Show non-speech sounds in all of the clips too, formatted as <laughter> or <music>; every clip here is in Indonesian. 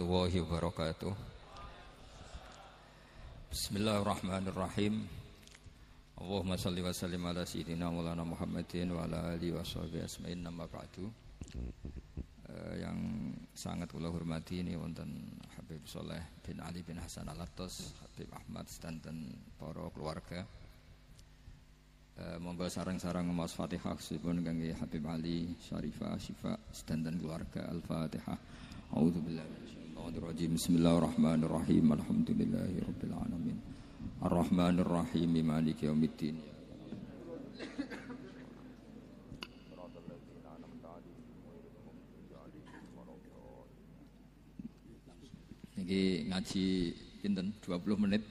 warahmatullahi wabarakatuh. Bismillahirrahmanirrahim. Allahumma salli wa sallim ala sayyidina maulana Muhammadin wa ala alihi wa sahbihi asma'in nama ba'du. Uh, yang sangat kula hormati ini wonten Habib Soleh bin Ali bin Hasan Alatas Habib Ahmad dan para keluarga. Uh, monggo sarang-sarang maos Fatihah sipun kangge Habib Ali Syarifah Syifa sedanten keluarga Al-Fatihah. A'udzubillahi Bismillahirrahmanirrahim. Bismillahirrahmanirrahim. Alhamdulillahirabbil alamin. Arrahmanirrahim maliki yaumiddin. Ini ngaji pinten 20 menit.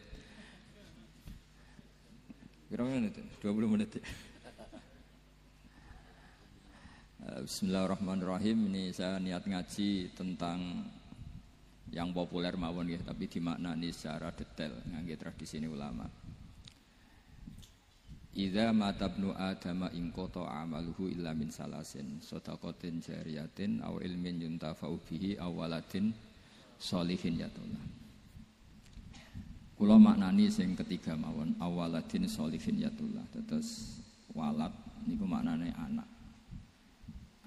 Kira menit 20 menit. Bismillahirrahmanirrahim. Ini saya niat ngaji tentang yang populer mawon ya, tapi dimaknani secara detail ngangge tradisi ini ulama. Idza matabnu adama in amaluhu illa min salasin sadaqatin jariyatin aw ilmin yuntafa'u bihi aw waladin sholihin yatullah. Kula maknani sing ketiga mawon awaladin sholihin yatullah. Terus walad niku maknane anak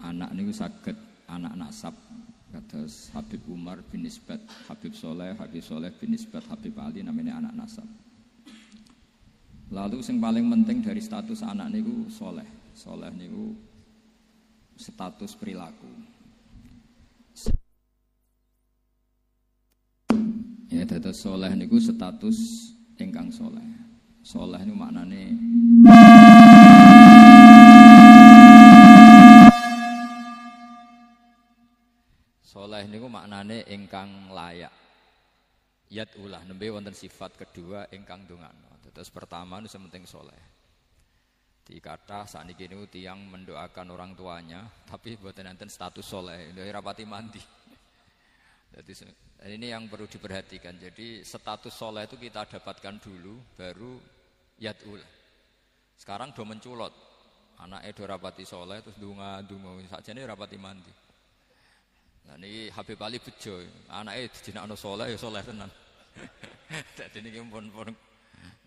anak niku saged anak nasab kados Habib Umar bin Isbat, Habib Soleh, Habib Soleh bin Isbat, Habib Ali namanya anak nasab. Lalu yang paling penting dari status anak niku soleh. Soleh niku status perilaku. Ya, dados soleh niku status ingkang soleh. Soleh niku maknane Soleh niku maknane ingkang layak. Yat ulah nembe wonten sifat kedua ingkang dongano. Terus pertama nu sementing soleh. Di kata saat ini niku tiang mendoakan orang tuanya, tapi buatan nanti status soleh, dari rapati mandi. Jadi ini yang perlu diperhatikan. Jadi status soleh itu kita dapatkan dulu, baru yat ulah. Sekarang do menculot, anaknya do rapati soleh, terus dunga dunga saja ini rapati mandi. Nah ini Habib Ali bejo, anaknya dijinakno soleh ya soleh tenan. <laughs> Jadi ini pun pun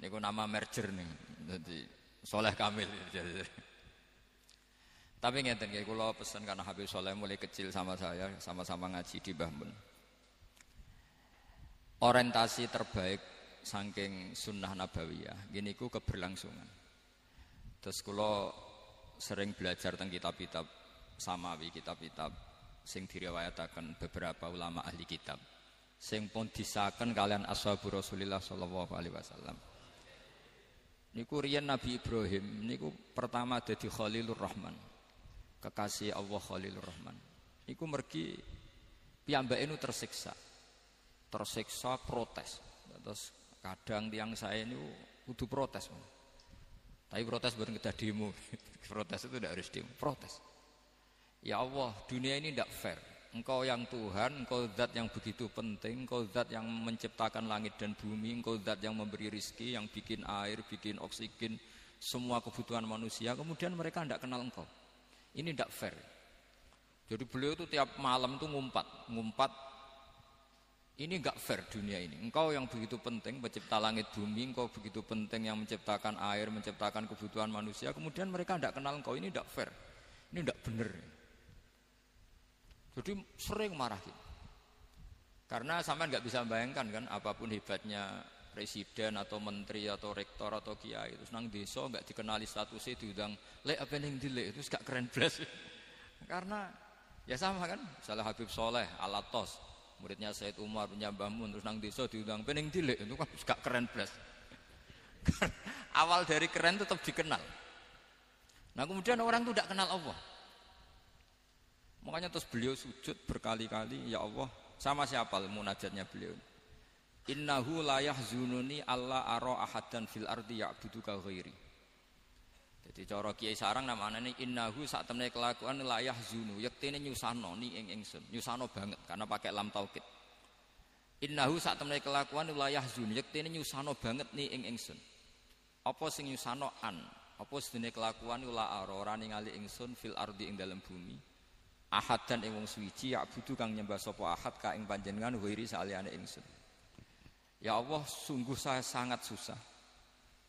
niku nama merger nih, jadi soleh kamil. <laughs> Tapi ngeten kayak kalau pesan karena Habib Soleh mulai kecil sama saya, sama-sama ngaji di Bahmun. Orientasi terbaik saking sunnah nabawiyah, gini ku keberlangsungan. Terus kalau sering belajar tentang kitab-kitab samawi, kitab-kitab sing diriwayataken beberapa ulama ahli kitab sing pun disaken kalian ashabu Rasulillah sallallahu alaihi wasallam. Niku riyen Nabi Ibrahim niku pertama dadi Khalilur Rahman kekasih Allah Khalilur Rahman. Niku mergi piyambake nu tersiksa tersiksa protes. Terus kadang tiang saya ini kudu protes. Tapi protes bukan kita demo <laughs> protes itu tidak harus demo protes Ya Allah, dunia ini tidak fair. Engkau yang Tuhan, engkau zat yang begitu penting, engkau zat yang menciptakan langit dan bumi, engkau zat yang memberi rizki, yang bikin air, bikin oksigen, semua kebutuhan manusia, kemudian mereka tidak kenal engkau. Ini tidak fair. Jadi beliau itu tiap malam itu ngumpat, ngumpat. Ini enggak fair dunia ini. Engkau yang begitu penting mencipta langit bumi, engkau begitu penting yang menciptakan air, menciptakan kebutuhan manusia, kemudian mereka tidak kenal engkau. Ini tidak fair. Ini tidak benar. Jadi sering marah gitu. Karena sampai nggak bisa bayangkan kan apa pun hebatnya presiden atau menteri atau rektor atau kiai itu nang desa nggak dikenali statusnya diundang le apa yang dile itu gak keren belas. <laughs> Karena ya sama kan salah Habib Soleh Alatos muridnya Said Umar punya Mun terus nang desa diundang pening dile itu kan gak keren belas. <laughs> Awal dari keren tetap dikenal. Nah kemudian orang itu tidak kenal Allah Makanya terus beliau sujud berkali-kali, ya Allah, sama siapa munajatnya beliau. Innahu la yahzununi Allah ara ahadan fil ardi ya'buduka ghairi. Jadi cara Kiai Sarang namanya ini innahu saat temne kelakuan la yahzunu, yektene nyusano ni ing ingsun, nyusano banget karena pakai lam taukid. Innahu saat temne kelakuan la yahzunu, yektene nyusano banget ni ing ingsun. Apa sing nyusano an? Apa sedene kelakuan la ara ora ningali ingsun fil ardi ing dalam bumi ahad dan ing wong suwiji ya budu kang nyembah sapa ahad ka ing panjenengan wiri saliyane ingsun. Ya Allah sungguh saya sangat susah.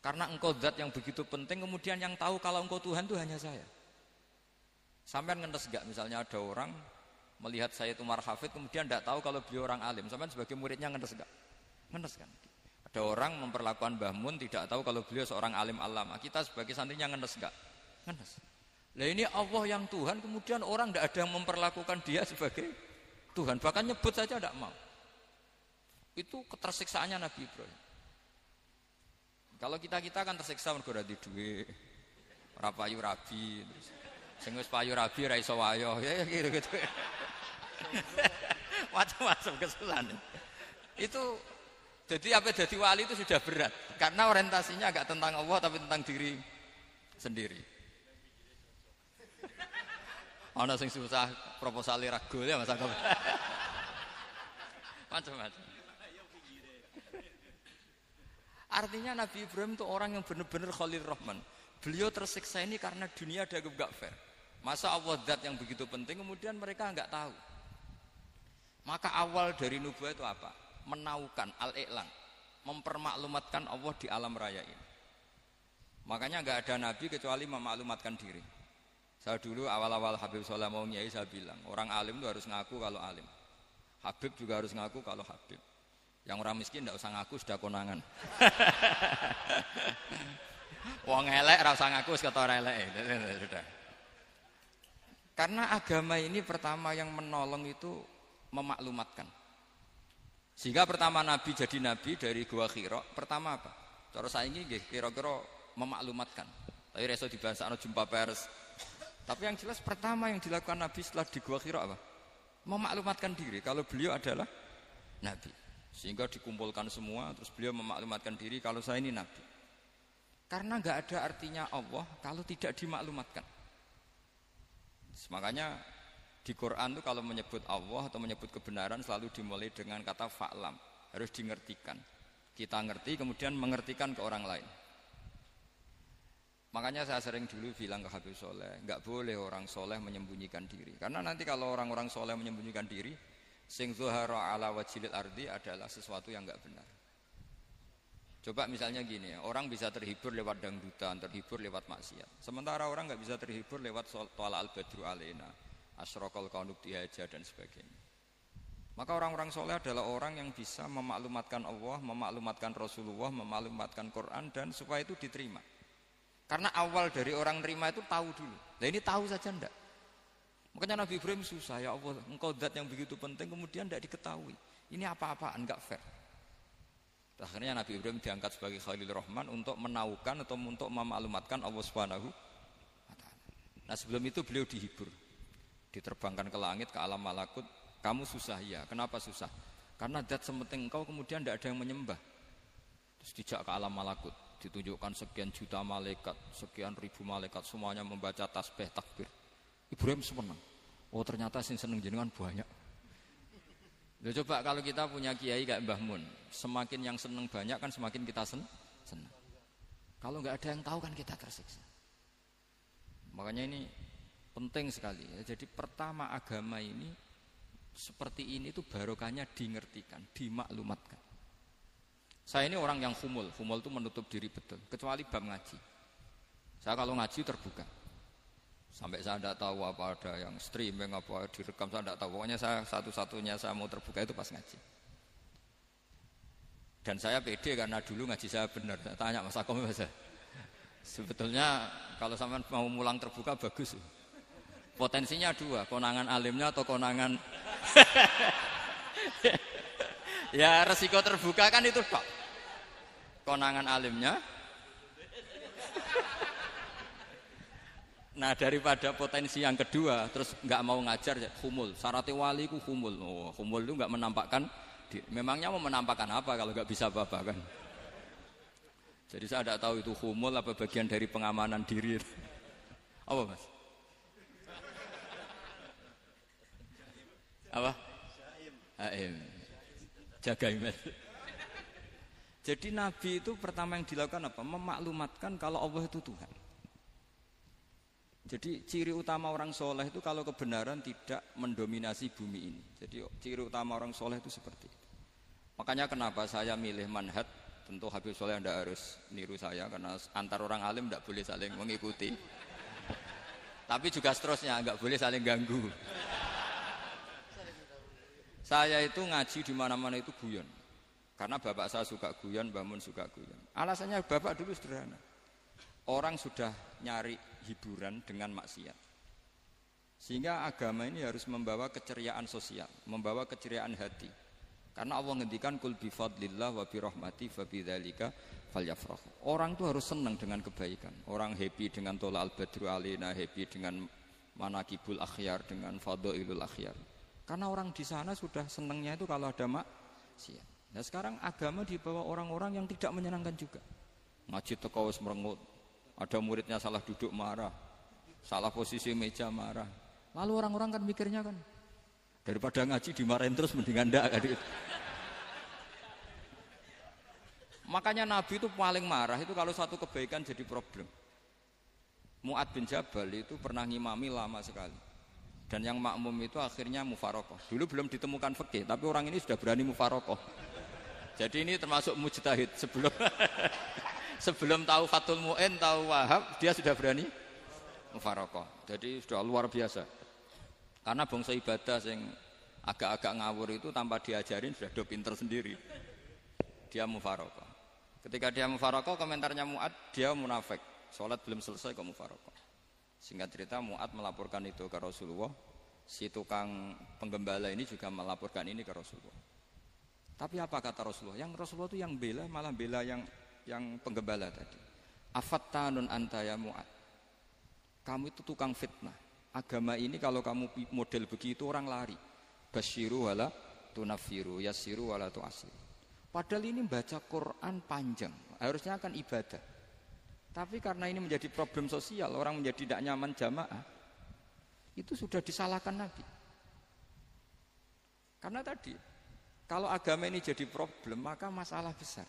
Karena engkau zat yang begitu penting kemudian yang tahu kalau engkau Tuhan itu hanya saya. Sampai ngenes gak? Misalnya ada orang melihat saya itu marhafid kemudian tidak tahu kalau beliau orang alim. Sampai sebagai muridnya ngenes gak? Ngenes kan? Ada orang memperlakukan Mbah Mun tidak tahu kalau beliau seorang alim alama. Kita sebagai santrinya ngenes gak? Ngenes Nah ini Allah yang Tuhan, kemudian orang tidak ada yang memperlakukan dia sebagai Tuhan. Bahkan nyebut saja tidak mau. Itu ketersiksaannya Nabi Ibrahim. Kalau kita-kita kan tersiksa mergo di duit, ora payu rabi, terus payu rabi ra wayo, ya, ya gitu-gitu. <laughs> Macam-macam kesulitan. Itu jadi apa jadi wali itu sudah berat karena orientasinya agak tentang Allah tapi tentang diri sendiri. Ana sing susah proposal ragu ya Mas Agam. <laughs> Macam-macam. Artinya Nabi Ibrahim itu orang yang benar-benar Khalil Rahman. Beliau tersiksa ini karena dunia ada gak fair. Masa Allah zat yang begitu penting kemudian mereka nggak tahu. Maka awal dari nubuah itu apa? Menaukan al-i'lan, mempermaklumatkan Allah di alam raya ini. Makanya nggak ada nabi kecuali memaklumatkan diri. Saya dulu awal-awal Habib Soleh mau nyai saya bilang orang alim itu harus ngaku kalau alim. Habib juga harus ngaku kalau Habib. Yang orang miskin tidak usah ngaku sudah konangan. <laughs> Wong elek rasa ngaku orang elek. <laughs> Sudah. Karena agama ini pertama yang menolong itu memaklumatkan. Sehingga pertama Nabi jadi Nabi dari Gua Khiro, pertama apa? Cara saya ini kira-kira memaklumatkan. Tapi reso dibahas jumpa pers, tapi yang jelas pertama yang dilakukan Nabi setelah di Gua Hira apa? Memaklumatkan diri kalau beliau adalah Nabi. Sehingga dikumpulkan semua terus beliau memaklumatkan diri kalau saya ini Nabi. Karena nggak ada artinya Allah kalau tidak dimaklumatkan. Makanya di Quran itu kalau menyebut Allah atau menyebut kebenaran selalu dimulai dengan kata fa'lam. Harus dimengertikan. Kita ngerti kemudian mengertikan ke orang lain. Makanya saya sering dulu bilang ke Habib Soleh, nggak boleh orang soleh menyembunyikan diri. Karena nanti kalau orang-orang soleh menyembunyikan diri, sing zuhara ala wajilil ardi adalah sesuatu yang nggak benar. Coba misalnya gini orang bisa terhibur lewat dangdutan, terhibur lewat maksiat. Sementara orang nggak bisa terhibur lewat toala al badru alena, asrokol kaunuk dihaja dan sebagainya. Maka orang-orang soleh adalah orang yang bisa memaklumatkan Allah, memaklumatkan Rasulullah, memaklumatkan Quran dan supaya itu diterima. Karena awal dari orang terima itu tahu dulu. Nah ini tahu saja ndak. Makanya Nabi Ibrahim susah ya Allah, engkau zat yang begitu penting kemudian tidak diketahui. Ini apa-apaan enggak fair. Akhirnya Nabi Ibrahim diangkat sebagai Khalil Rahman untuk menaukan atau untuk memaklumatkan Allah Subhanahu Nah sebelum itu beliau dihibur, diterbangkan ke langit ke alam malakut. Kamu susah ya, kenapa susah? Karena zat sementing engkau kemudian tidak ada yang menyembah. Terus dijak ke alam malakut ditunjukkan sekian juta malaikat, sekian ribu malaikat semuanya membaca tasbih takbir. Ibrahim senang. Oh ternyata sing seneng jenengan banyak. Loh, coba kalau kita punya kiai kayak Mbah Mun, semakin yang seneng banyak kan semakin kita sen senang. Kalau nggak ada yang tahu kan kita tersiksa. Makanya ini penting sekali. Ya. Jadi pertama agama ini seperti ini tuh barokahnya dingertikan, dimaklumatkan. Saya ini orang yang humul, humul itu menutup diri betul, kecuali bab ngaji. Saya kalau ngaji terbuka. Sampai saya tidak tahu apa ada yang streaming apa direkam saya tidak tahu. Pokoknya saya satu-satunya saya mau terbuka itu pas ngaji. Dan saya pede karena dulu ngaji saya benar. Saya tanya Mas Akom masa. Sebetulnya kalau sama mau mulang terbuka bagus. Potensinya dua, konangan alimnya atau konangan <laughs> ya resiko terbuka kan itu tok konangan alimnya. Nah daripada potensi yang kedua terus nggak mau ngajar ya humul. Syarat wali ku humul. Oh, humul itu nggak menampakkan memangnya mau menampakkan apa kalau nggak bisa apa-apa kan? Jadi saya tidak tahu itu humul apa bagian dari pengamanan diri. Apa mas? Apa? Aim. jaga iman jadi Nabi itu pertama yang dilakukan apa? Memaklumatkan kalau Allah itu Tuhan. Jadi ciri utama orang soleh itu kalau kebenaran tidak mendominasi bumi ini. Jadi ciri utama orang soleh itu seperti itu. Makanya kenapa saya milih manhat, tentu Habib Soleh anda harus niru saya karena antar orang alim tidak boleh saling mengikuti. Tapi juga seterusnya nggak boleh saling ganggu. Saya itu ngaji di mana-mana itu guyon. Karena bapak saya suka guyon, bangun suka guyon. Alasannya bapak dulu sederhana. Orang sudah nyari hiburan dengan maksiat. Sehingga agama ini harus membawa keceriaan sosial, membawa keceriaan hati. Karena Allah ngendikan kul bi fadlillah wa bi rahmati fa bidzalika falyafrahu. Orang itu harus senang dengan kebaikan. Orang happy dengan tola al badru alina, happy dengan manakibul akhyar, dengan fadhailul akhyar. Karena orang di sana sudah senangnya itu kalau ada maksiat. Nah sekarang agama dibawa orang-orang yang tidak menyenangkan juga. Ngaji teko merengut. Ada muridnya salah duduk marah. Salah posisi meja marah. Lalu orang-orang kan mikirnya kan daripada ngaji dimarahin terus mendingan ndak kan Makanya Nabi itu paling marah itu kalau satu kebaikan jadi problem. Mu'ad bin Jabal itu pernah ngimami lama sekali. Dan yang makmum itu akhirnya mufarokoh. Dulu belum ditemukan fikih, tapi orang ini sudah berani mufarokoh. Jadi ini termasuk mujtahid sebelum <laughs> sebelum tahu Fatul Mu'in, tahu Wahab, dia sudah berani mufarokoh. Jadi sudah luar biasa. Karena bangsa ibadah yang agak-agak ngawur itu tanpa diajarin sudah do pinter sendiri. Dia mufarokoh. Ketika dia mufarokoh, komentarnya Mu'ad, dia munafik. Sholat belum selesai kok mufarokoh. Singkat cerita Mu'ad melaporkan itu ke Rasulullah. Si tukang penggembala ini juga melaporkan ini ke Rasulullah. Tapi apa kata Rasulullah? Yang Rasulullah itu yang bela malah bela yang yang penggembala tadi. Afattanun anta ya Mu'ad. Kamu itu tukang fitnah. Agama ini kalau kamu model begitu orang lari. Basyiru wala tunafiru, yasiru wala tuasiru. Padahal ini baca Quran panjang, harusnya akan ibadah. Tapi karena ini menjadi problem sosial, orang menjadi tidak nyaman jamaah, itu sudah disalahkan Nabi. Karena tadi, kalau agama ini jadi problem, maka masalah besar.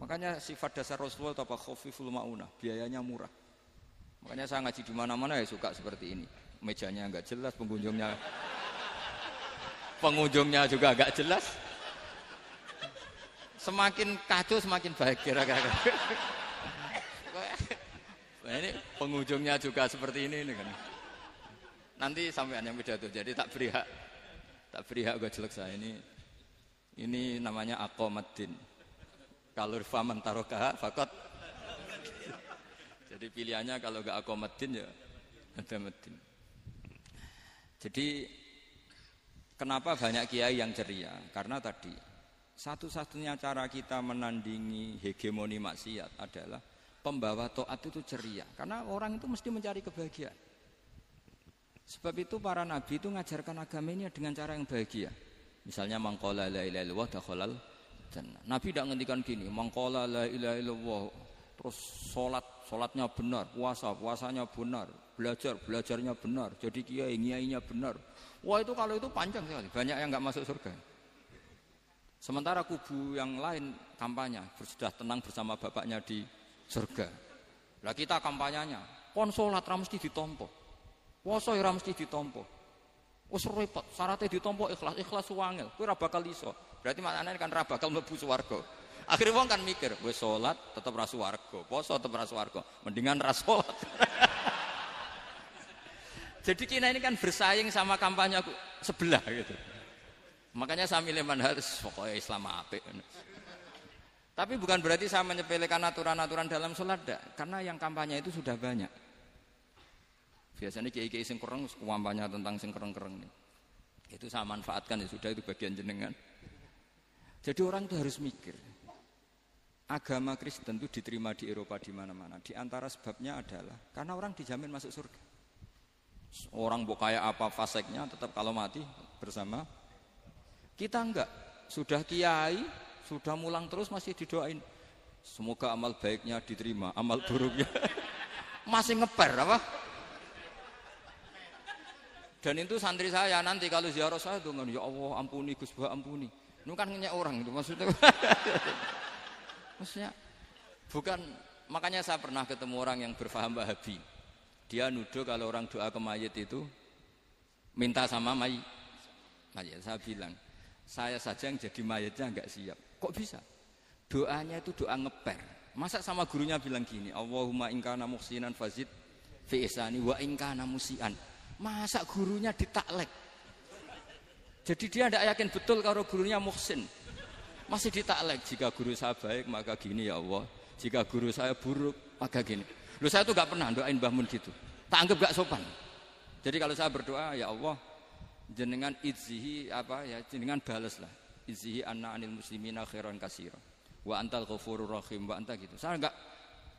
Makanya sifat dasar Rasulullah apa khofiful maunah, biayanya murah. Makanya saya ngaji di mana-mana ya suka seperti ini. Mejanya nggak jelas, pengunjungnya pengunjungnya juga nggak jelas. Semakin kacau semakin baik kira-kira. Nah, ini pengunjungnya juga seperti ini, ini kan. Nanti sampai yang pidato. Jadi tak beri hak, tak beri hak gue jelek saya ini. Ini namanya akomadin. Kalau faman tarokaha fakot. Jadi pilihannya kalau gak akomadin ya ada medin. Jadi kenapa banyak kiai yang ceria? Karena tadi satu-satunya cara kita menandingi hegemoni maksiat adalah pembawa toat itu ceria karena orang itu mesti mencari kebahagiaan sebab itu para nabi itu mengajarkan agama ini dengan cara yang bahagia misalnya mangkola la ilaha illallah dakhalal jannah nabi tidak ngendikan gini mangkola la ilaha illallah terus sholat sholatnya benar puasa puasanya benar belajar belajarnya benar jadi kiai kiainya benar wah itu kalau itu panjang sekali banyak yang nggak masuk surga sementara kubu yang lain kampanye sudah tenang bersama bapaknya di surga. Lah kita kampanyenya, pon salat ra mesti ditampa. Puasa ya ra mesti ditampa. Wis repot, syaratnya ditampa ikhlas, ikhlas wangel. Kowe ora bakal iso. Berarti maknane kan ra bakal mlebu swarga. Akhirnya wong kan mikir, wis salat tetep ra swarga, poso tetep ra swarga. Mendingan ra salat. <laughs> Jadi Cina ini kan bersaing sama kampanye sebelah gitu. Makanya saya milih manhaj pokoknya Islam apik. Tapi bukan berarti saya menyepelekan aturan-aturan dalam sholat, karena yang kampanye itu sudah banyak. Biasanya kiai-kiai sing kereng, tentang sing kereng-kereng ini. Itu saya manfaatkan ya sudah itu bagian jenengan. Jadi orang itu harus mikir. Agama Kristen itu diterima di Eropa di mana-mana. Di antara sebabnya adalah karena orang dijamin masuk surga. Orang bu kayak apa faseknya tetap kalau mati bersama kita enggak. Sudah kiai, sudah mulang terus masih didoain. Semoga amal baiknya diterima, amal buruknya <laughs> masih ngeper apa? Dan itu santri saya nanti kalau ziarah saya dengan ya Allah ampuni Gus Bah ampuni. Ini kan ngenyek orang itu maksudnya. <laughs> maksudnya bukan makanya saya pernah ketemu orang yang berfaham Wahabi. Dia nuduh kalau orang doa ke mayit itu minta sama mayit. Mayit saya bilang, saya saja yang jadi mayitnya nggak siap. Kok bisa? Doanya itu doa ngeper. Masa sama gurunya bilang gini, Allahumma ingkana muhsinan fazid fi isani wa ingkana musian. Masa gurunya ditaklek? Jadi dia tidak yakin betul kalau gurunya muhsin. Masih ditaklek. Jika guru saya baik maka gini ya Allah. Jika guru saya buruk maka gini. Lu saya tuh gak pernah doain Mbah Mun gitu. Tak anggap gak sopan. Jadi kalau saya berdoa ya Allah jenengan izhi apa ya jenengan balas lah. Izhi anna anil muslimina khairan kasira. Wa antal ghafurur rahim wa anta gitu. Saya enggak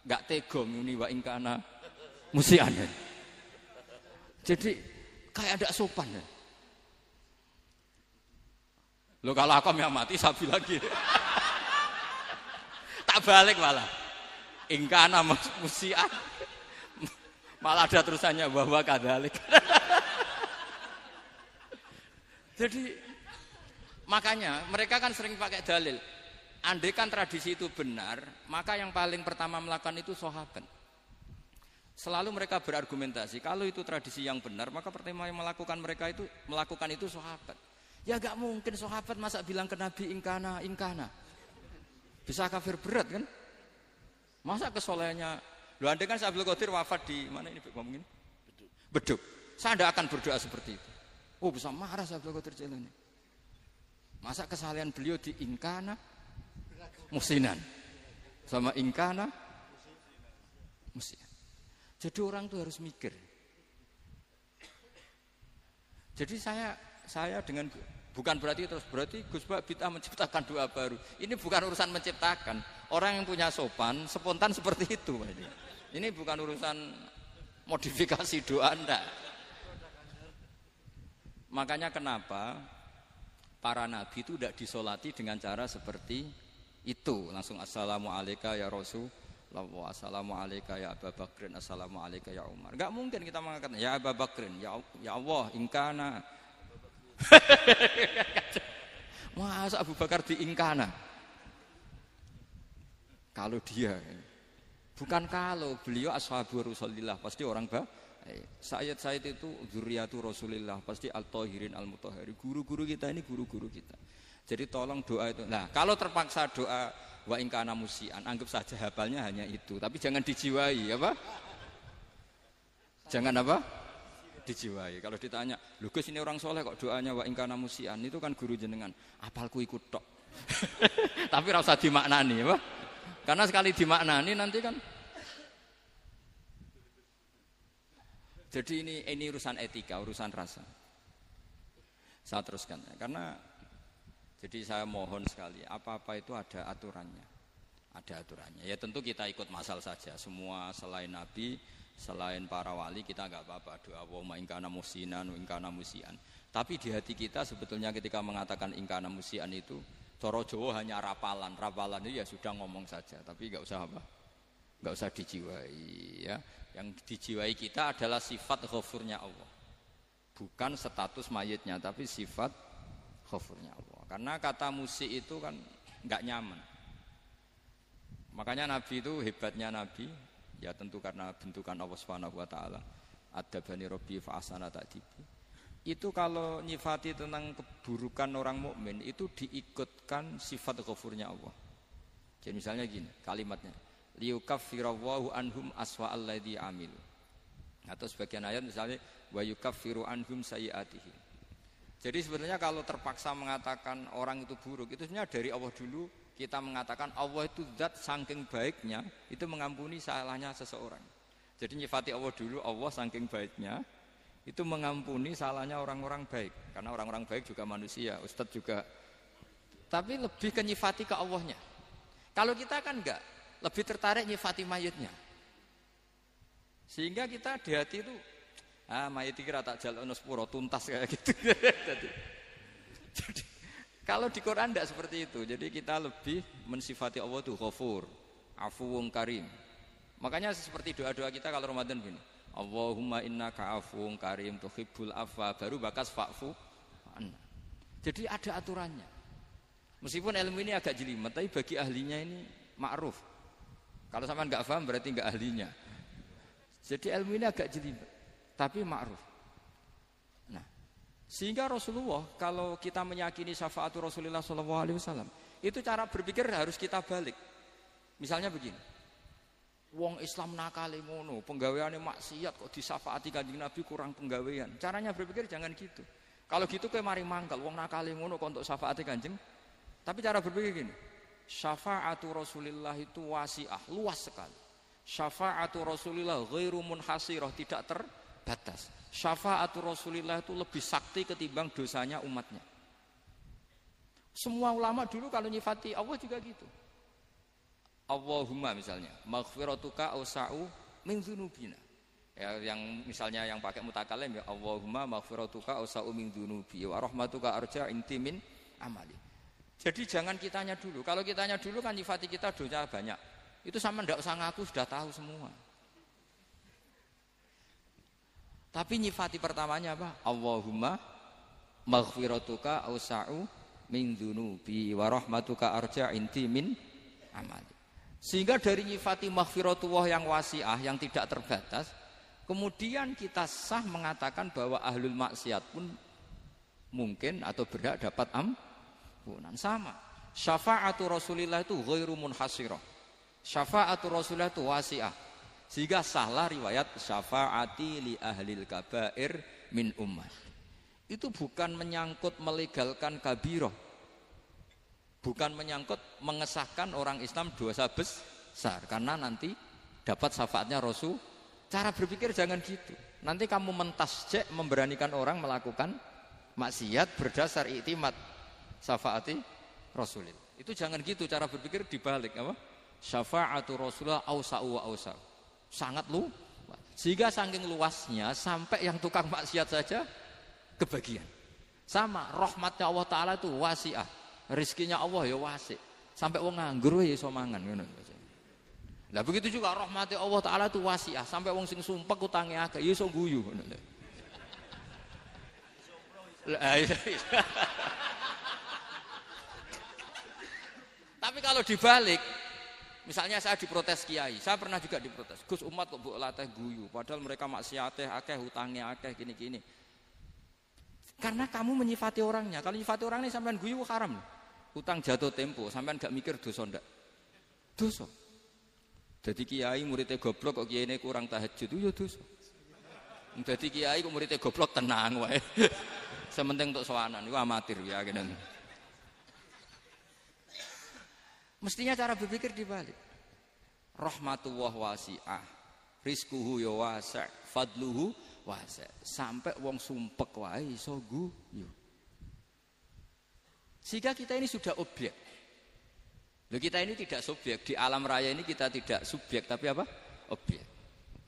enggak tegong ini wa ingkana musian. Jadi kayak ada sopan ya. Lo kalau aku yang mati sapi lagi. <laughs> tak balik malah. Ingkana musian. Malah ada terusannya bahwa kadalik. <laughs> Jadi makanya mereka kan sering pakai dalil. Andai kan tradisi itu benar, maka yang paling pertama melakukan itu sahabat. Selalu mereka berargumentasi, kalau itu tradisi yang benar, maka pertama yang melakukan mereka itu melakukan itu sahabat. Ya gak mungkin sahabat masa bilang ke Nabi ingkana, ingkana. Bisa kafir berat kan? Masa kesolehannya, lu andai kan Abdul Qadir wafat di mana ini ngomong ini? Beduk. Saya tidak akan berdoa seperti itu. Oh bisa marah Abdul Qadir Jailani. Masa kesalahan beliau di ingkana, musinan. Sama ingkana, musinan. Jadi orang tuh harus mikir. Jadi saya saya dengan Bukan berarti terus berarti Gus Bak kita menciptakan doa baru. Ini bukan urusan menciptakan. Orang yang punya sopan spontan seperti itu. Ini, ini bukan urusan modifikasi doa anda. Makanya kenapa para nabi itu tidak disolati dengan cara seperti itu. Langsung assalamualaikum ya Rasul. Assalamualaikum ya Abu Bakrin, Assalamualaikum ya Umar. Gak mungkin kita mengatakan ya Abu Bakrin, ya, ya Allah, ingkana <laughs> Masa Abu Bakar diingkana? Kalau dia, bukan kalau beliau ashabu Rasulillah pasti orang bah. Sayyid Sayyid itu zuriatu Rasulillah pasti al-tahirin al-mutahhari. Guru-guru kita ini guru-guru kita. Jadi tolong doa itu. Nah, kalau terpaksa doa wa ingkana musian, anggap saja hafalnya hanya itu, tapi jangan dijiwai, apa? Jangan apa? dijiwai. Kalau ditanya, lu ini orang soleh kok doanya wa ingkana musian itu kan guru jenengan. Apalku ikut tok. <laughs> Tapi rasa dimaknani, apa? Karena sekali dimaknani nanti kan Jadi ini ini urusan etika, urusan rasa. Saya teruskan. Karena jadi saya mohon sekali, apa-apa itu ada aturannya. Ada aturannya. Ya tentu kita ikut masal saja. Semua selain Nabi Selain para wali kita nggak apa-apa doa wa ingkana musinan ingkana musian. Tapi di hati kita sebetulnya ketika mengatakan ingkana musian itu Toro Jowo hanya rapalan, rapalan itu ya sudah ngomong saja, tapi nggak usah apa, nggak usah dijiwai ya. Yang dijiwai kita adalah sifat ghafurnya Allah, bukan status mayitnya, tapi sifat ghafurnya Allah. Karena kata musik itu kan nggak nyaman. Makanya Nabi itu hebatnya Nabi, Ya tentu karena bentukan Allah Subhanahu wa taala. Ada bani Rabbi fa'asana ta'dibu. Itu kalau nyifati tentang keburukan orang mukmin itu diikutkan sifat ghafurnya Allah. Jadi misalnya gini, kalimatnya liyukaffirawwahu anhum aswa alladhi amil. Atau sebagian ayat misalnya wa yukaffiru anhum sayiatihi. Jadi sebenarnya kalau terpaksa mengatakan orang itu buruk itu sebenarnya dari Allah dulu kita mengatakan Allah itu zat saking baiknya itu mengampuni salahnya seseorang. Jadi nyifati Allah dulu, Allah saking baiknya itu mengampuni salahnya orang-orang baik. Karena orang-orang baik juga manusia, Ustadz juga. Tapi lebih ke nyifati ke Allahnya. Kalau kita kan enggak, lebih tertarik nyifati mayatnya. Sehingga kita di hati itu, ah mayat kira tak jalan sepuro tuntas kayak gitu. <laughs> jadi, jadi kalau di Quran tidak seperti itu. Jadi kita lebih mensifati Allah itu ghafur, afuwung karim. Makanya seperti doa-doa kita kalau Ramadan begini. Allahumma inna ka'afuwung karim tuhibbul afwa baru bakas fa'fu Jadi ada aturannya. Meskipun ilmu ini agak jelimet, tapi bagi ahlinya ini ma'ruf. Kalau sama nggak paham berarti nggak ahlinya. Jadi ilmu ini agak jelimet, tapi ma'ruf. Nah, sehingga Rasulullah kalau kita meyakini syafaatul Rasulullah SAW itu cara berpikir harus kita balik. Misalnya begini, Wong Islam nakale ngono, penggaweane maksiat kok disafaati Kanjeng Nabi kurang penggawean. Caranya berpikir jangan gitu. Kalau gitu kayak mari mangkal, wong nakale ngono kok untuk syafaati Kanjeng. Tapi cara berpikir gini, syafaatu Rasulillah itu wasiah, luas sekali. Syafaatu Rasulillah ghairu munhasirah, tidak terbatas. Syafaatu Rasulillah itu lebih sakti ketimbang dosanya umatnya. Semua ulama dulu kalau nyifati Allah juga gitu. Allahumma misalnya, maghfiratuka ausa'u min dzunubina. Ya, yang misalnya yang pakai mutakalim ya Allahumma maghfiratuka ausa'u min dzunubi wa rahmatuka arja intimin amali. Jadi jangan kitanya dulu. Kalau kitanya dulu kan nyifati kita dosa banyak. Itu sama ndak usah ngaku sudah tahu semua. Tapi nyifati pertamanya apa? Allahumma maghfiratuka ausa'u min dzunubi wa rahmatuka arja intimin amali. Sehingga dari nyifati maghfiratullah yang wasiah, yang tidak terbatas, kemudian kita sah mengatakan bahwa ahlul maksiat pun mungkin atau berhak dapat ampunan. Sama. Syafa'atu Rasulillah itu ghairu munhasirah. Syafa'atu Rasulillah itu wasiah. Sehingga sahlah riwayat syafa'ati li ahlil kabair min umat. Itu bukan menyangkut melegalkan kabiroh bukan menyangkut mengesahkan orang Islam dosa besar karena nanti dapat syafaatnya Rasul. Cara berpikir jangan gitu. Nanti kamu mentasjek memberanikan orang melakukan maksiat berdasar iktimat syafaati Rasulil. Itu jangan gitu cara berpikir dibalik apa? Syafaatu Rasulullah ausa'u wa ausa'u. Sangat lu sehingga saking luasnya sampai yang tukang maksiat saja kebagian. Sama rahmatnya Allah Ta'ala itu wasiah Rizkinya Allah ya wasik. Sampai wong nganggur ya iso mangan ngono. Lah begitu juga rahmati Allah taala itu wasiah, sampai wong sing sumpek utange akeh ya iso guyu. Iya, iya. <laughs> Tapi kalau dibalik, misalnya saya diprotes kiai, saya pernah juga diprotes. Gus umat kok buat latih guyu, padahal mereka maksiateh akeh, hutangnya akeh, gini-gini. Karena kamu menyifati orangnya. Kalau menyifati orangnya sampean guyu haram. Utang jatuh tempo, sampean gak mikir dosa ndak? Dosa. Jadi kiai muridnya goblok kok kiai ini kurang tahajud itu ya dosa. Jadi kiai kok muridnya goblok tenang wae. <laughs> Sementing untuk soanan itu amatir ya gitu. Mestinya cara berpikir dibalik. Rahmatullah wasi'ah. Rizkuhu ya wasi' fadluhu wasi' sampai wong sumpek wae iso guyu. Sehingga kita ini sudah objek. Loh kita ini tidak subjek. Di alam raya ini kita tidak subjek, tapi apa? Objek.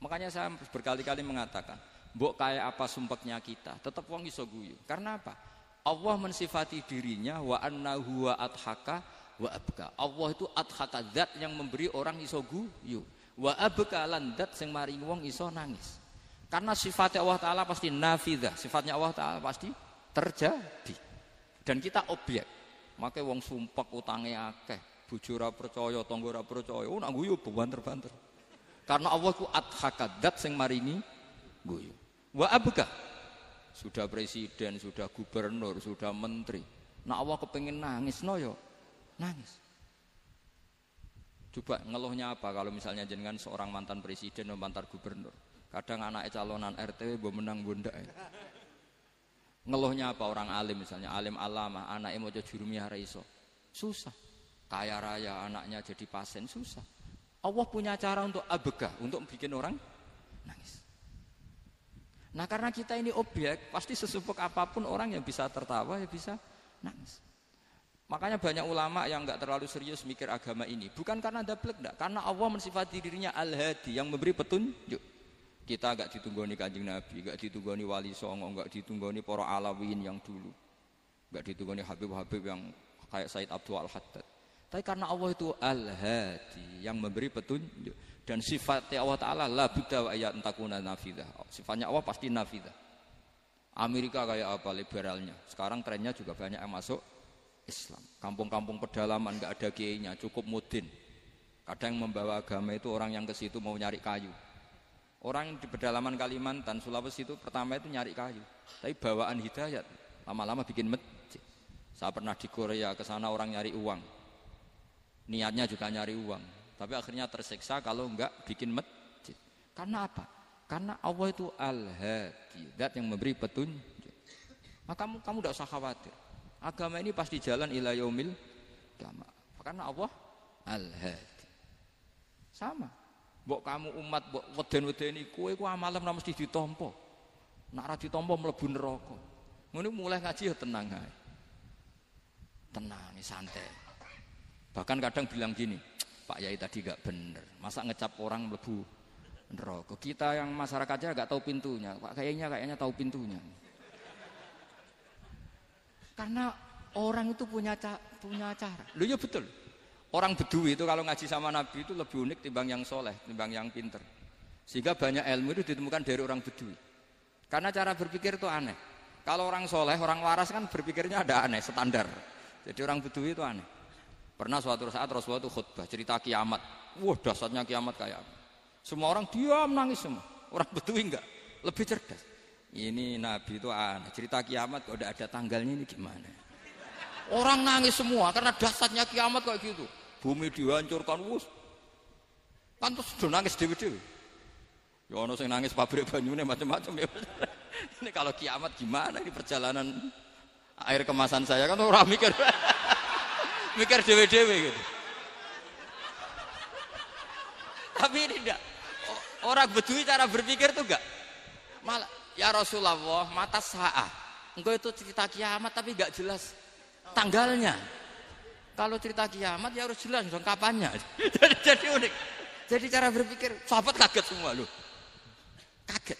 Makanya saya berkali-kali mengatakan, Mbok kayak apa sumpeknya kita, tetap wong iso guyu. Karena apa? Allah mensifati dirinya wa annahu wa adhaka wa abka. Allah itu adhaka zat yang memberi orang iso guyu. Wa abka lan zat sing maringi wong iso nangis. Karena sifatnya Allah Ta'ala pasti nafidah. Sifatnya Allah Ta'ala pasti terjadi. Dan kita objek. Makanya wong sumpek utangnya akeh. Bojo ora percaya tangga ora percaya. Oh nak guyu banter-banter. Karena Allah ku adhakadat sing maringi guyu. Wa abga sudah presiden sudah gubernur sudah menteri. Nak Allah kepengen nangis no yo nangis coba ngeluhnya apa kalau misalnya jenengan seorang mantan presiden atau mantan gubernur kadang anak calonan RT gue menang bunda Ngeluhnya apa orang alim misalnya, alim alama, anaknya mau jadi jurumiyah raiso. Susah. Kaya raya anaknya jadi pasien, susah. Allah punya cara untuk abega, untuk bikin orang nangis. Nah karena kita ini objek, pasti sesupuk apa pun orang yang bisa tertawa ya bisa nangis. Makanya banyak ulama yang nggak terlalu serius mikir agama ini. Bukan karena dablek, enggak. Karena Allah mensifati dirinya al-hadi yang memberi petunjuk. Kita agak ditunggoni kanjeng Nabi, agak ditunggoni wali songo, agak ditunggoni para alawin yang dulu. Agak ditunggoni Habib-Habib yang kayak Said Abdul Al-Haddad. Tapi karena Allah itu Al-Hadi yang memberi petunjuk dan sifatnya Allah Taala la budda wa ayat entakuna nafidah. Sifatnya Allah pasti nafidah. Amerika kayak apa liberalnya. Sekarang trennya juga banyak yang masuk Islam. Kampung-kampung pedalaman nggak ada kiainya, cukup mudin. Kadang membawa agama itu orang yang ke situ mau nyari kayu. Orang di pedalaman Kalimantan, Sulawesi itu pertama itu nyari kayu. Tapi bawaan hidayat, lama-lama bikin masjid. Saya pernah di Korea, ke sana orang nyari uang. Niatnya juga nyari uang. Tapi akhirnya tersiksa kalau enggak bikin masjid. Karena apa? Karena Allah itu al-hadi, yang memberi petunjuk. Maka kamu kamu tidak usah khawatir. Agama ini pasti jalan ila yaumil Karena Allah al-hadi. Sama. Mbok kamu umat mbok weden-wedeni kowe ku amalan ora mesti ditampa. Nak ora ditampa mlebu neraka. Mulai ngaji ya tenang ae. Tenang, santai. Bahkan kadang bilang gini, Pak Yai tadi gak bener. Masa ngecap orang mlebu neraka. Kita yang masyarakatnya gak tahu pintunya. Pak kayaknya kayaknya tahu pintunya. Karena orang itu punya punya cara. Lu ya betul. Orang Bedui itu kalau ngaji sama Nabi itu lebih unik timbang yang soleh, timbang yang pinter. Sehingga banyak ilmu itu ditemukan dari orang Bedui. Karena cara berpikir itu aneh. Kalau orang soleh, orang waras kan berpikirnya ada aneh, standar. Jadi orang Bedui itu aneh. Pernah suatu saat Rasulullah itu khutbah cerita kiamat. Wah dasarnya kiamat kayak apa? Semua orang diam nangis semua. Orang Bedui enggak, lebih cerdas. Ini Nabi itu aneh. Cerita kiamat kok udah ada tanggalnya ini gimana? Orang nangis semua karena dasarnya kiamat kayak gitu. Bumi dihancurkan wus. Pantas sudah nangis dewi-dewi ya ono sing nangis pabrik banyune macam-macam ya. <laughs> Ini kalau kiamat gimana ini perjalanan air kemasan saya? Kan orang mikir. <laughs> Mikir dewi-dewi gitu. Tapi ini enggak orang bedui cara berpikir tuh enggak malah ya Rasulullah mata sa'ah engkau itu cerita kiamat tapi enggak jelas tanggalnya kalau cerita kiamat ya harus jelas dong kapannya. <laughs> jadi, jadi unik. Jadi cara berpikir sahabat kaget semua loh. Kaget.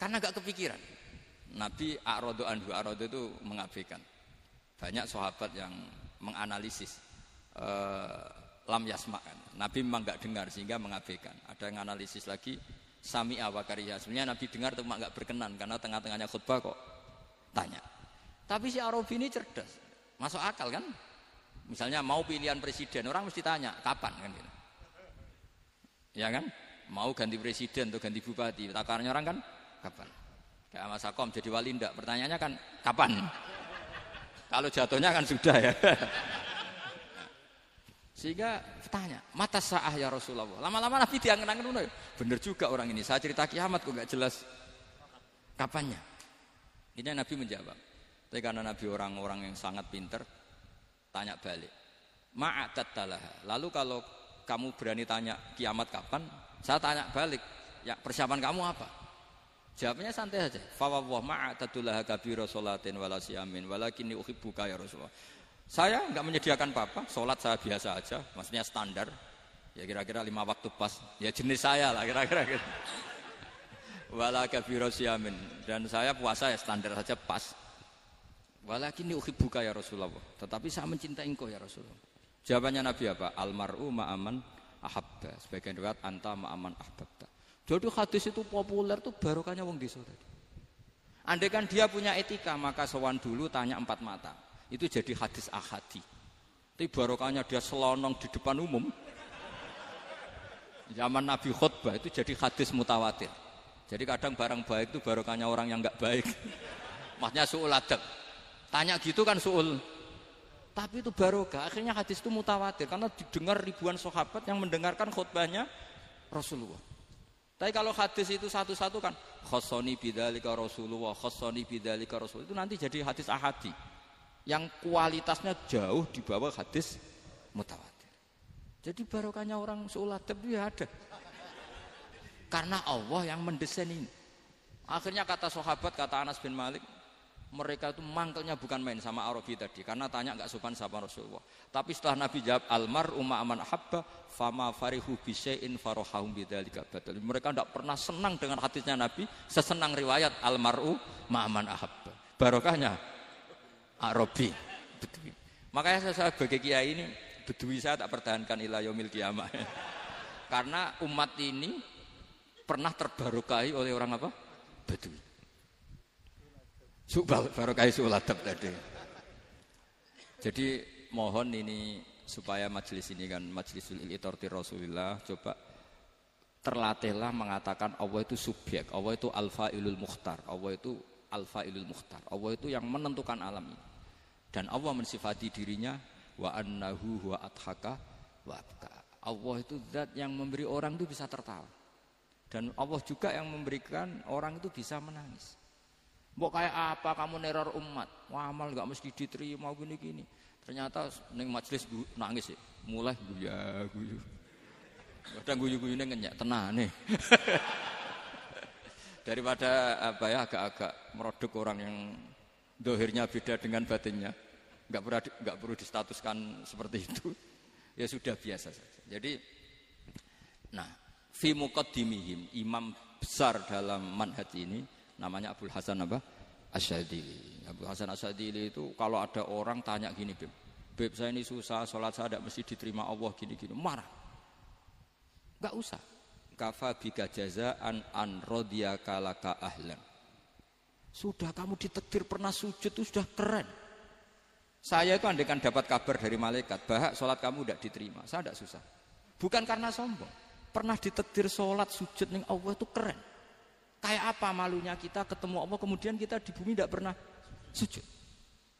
Karena gak kepikiran. Nabi Arodo Anhu Arodo itu mengabaikan. Banyak sahabat yang menganalisis uh, lam yasma kan. Nabi memang gak dengar sehingga mengabaikan. Ada yang analisis lagi sami awakariya. Sebenarnya Nabi dengar cuma gak berkenan karena tengah-tengahnya khutbah kok tanya. Tapi si Arabi ini cerdas. Masuk akal kan? Misalnya mau pilihan presiden, orang mesti tanya, kapan kan gitu. Ya kan? Mau ganti presiden atau ganti bupati, takarnya orang kan kapan? Kayak Mas Akom jadi wali ndak? Pertanyaannya kan kapan? Kalau jatuhnya kan sudah ya. <laughs> Sehingga tanya, mata sah ya Rasulullah. Lama-lama Nabi diangen-angen Bener juga orang ini. Saya cerita kiamat kok nggak jelas kapannya. Ini Nabi menjawab. Tapi karena Nabi orang-orang yang sangat pinter, tanya balik. Ma'adat talaha. Lalu kalau kamu berani tanya kiamat kapan, saya tanya balik. Ya persiapan kamu apa? Jawabnya santai aja. Fawwah ma'atadullah kabira sholatin wala siyamin walakinni uhibbuka ya Rasulullah. Saya nggak menyediakan apa-apa, sholat saya biasa aja, maksudnya standar. Ya kira-kira lima waktu pas. Ya jenis saya lah kira-kira gitu. <laughs> Wala kabira siyamin. Dan saya puasa ya standar saja pas. Walakin buka ya Rasulullah. Tetapi saya mencintai engkau ya Rasulullah. Jawabannya Nabi apa? Almaru ma'aman ahabba. Sebagian riwayat anta ma'aman ahbabta. Jadi hadis itu populer tuh barokahnya wong desa tadi. Andai kan dia punya etika maka sowan dulu tanya empat mata. Itu jadi hadis ahadi. Tapi barokahnya dia selonong di depan umum. Zaman Nabi khutbah itu jadi hadis mutawatir. Jadi kadang barang baik itu barokahnya orang yang nggak baik. <laughs> Maksudnya suul adab. Tanya gitu kan suul. Tapi itu barokah. Akhirnya hadis itu mutawatir karena didengar ribuan sahabat yang mendengarkan khutbahnya Rasulullah. Tapi kalau hadis itu satu-satu kan khosoni bidalika Rasulullah, khosoni bidalika Rasulullah itu nanti jadi hadis ahadi yang kualitasnya jauh di bawah hadis mutawatir. Jadi barokahnya orang suul adab itu ya ada. Karena Allah yang mendesain ini. Akhirnya kata sahabat, kata Anas bin Malik, mereka itu mangkelnya bukan main sama Arabi tadi karena tanya nggak sopan sama Rasulullah. Tapi setelah Nabi jawab almar umma aman habba fama farihu bisain farohahum bidzalika batal. Mereka tidak pernah senang dengan hadisnya Nabi sesenang riwayat almaru ma'aman ahabba. Barokahnya Arabi. Makanya saya, saya sebagai kiai ini bedui saya tak pertahankan ilayomil kiamah. <laughs> Karena umat ini pernah terbarokai oleh orang apa? Bedui. Subal barokai suladab tadi. Jadi mohon ini supaya majelis ini kan majelisul ilitorti Rasulillah coba terlatihlah mengatakan Allah itu subjek, Allah itu alfa ilul mukhtar, Allah itu alfa ilul mukhtar, Allah itu yang menentukan alam ini. Dan Allah mensifati dirinya wa annahu huwa adhaka wa abka. Allah itu zat yang memberi orang itu bisa tertawa. Dan Allah juga yang memberikan orang itu bisa menangis. Mbok kayak apa kamu neror umat? Wah, amal nggak mesti diterima gini-gini. Ternyata neng majelis nangis ya, mulai guya guyu. Kadang guyu-guyu ini ngenyak tenang <laughs> nih. Daripada apa ya agak-agak merodok orang yang dohirnya beda dengan batinnya, nggak perlu nggak perlu distatuskan seperti itu. <laughs> Ya sudah biasa saja. Jadi, nah, fi muqaddimihim imam besar dalam manhaj ini namanya Abdul Hasan apa? Asyadili. Abdul Hasan Asyadili itu kalau ada orang tanya gini, Beb, Beb saya ini susah, sholat saya tidak mesti diterima Allah gini-gini, marah. Enggak usah. Kafa bika jazaan an rodiyaka laka ahlan. Sudah kamu ditekdir pernah sujud itu sudah keren. Saya itu andekan dapat kabar dari malaikat, bahak sholat kamu tidak diterima. Saya tidak susah. Bukan karena sombong. Pernah ditekdir sholat sujud nih Allah itu keren. Kayak apa malunya kita ketemu Allah kemudian kita di bumi tidak pernah sujud.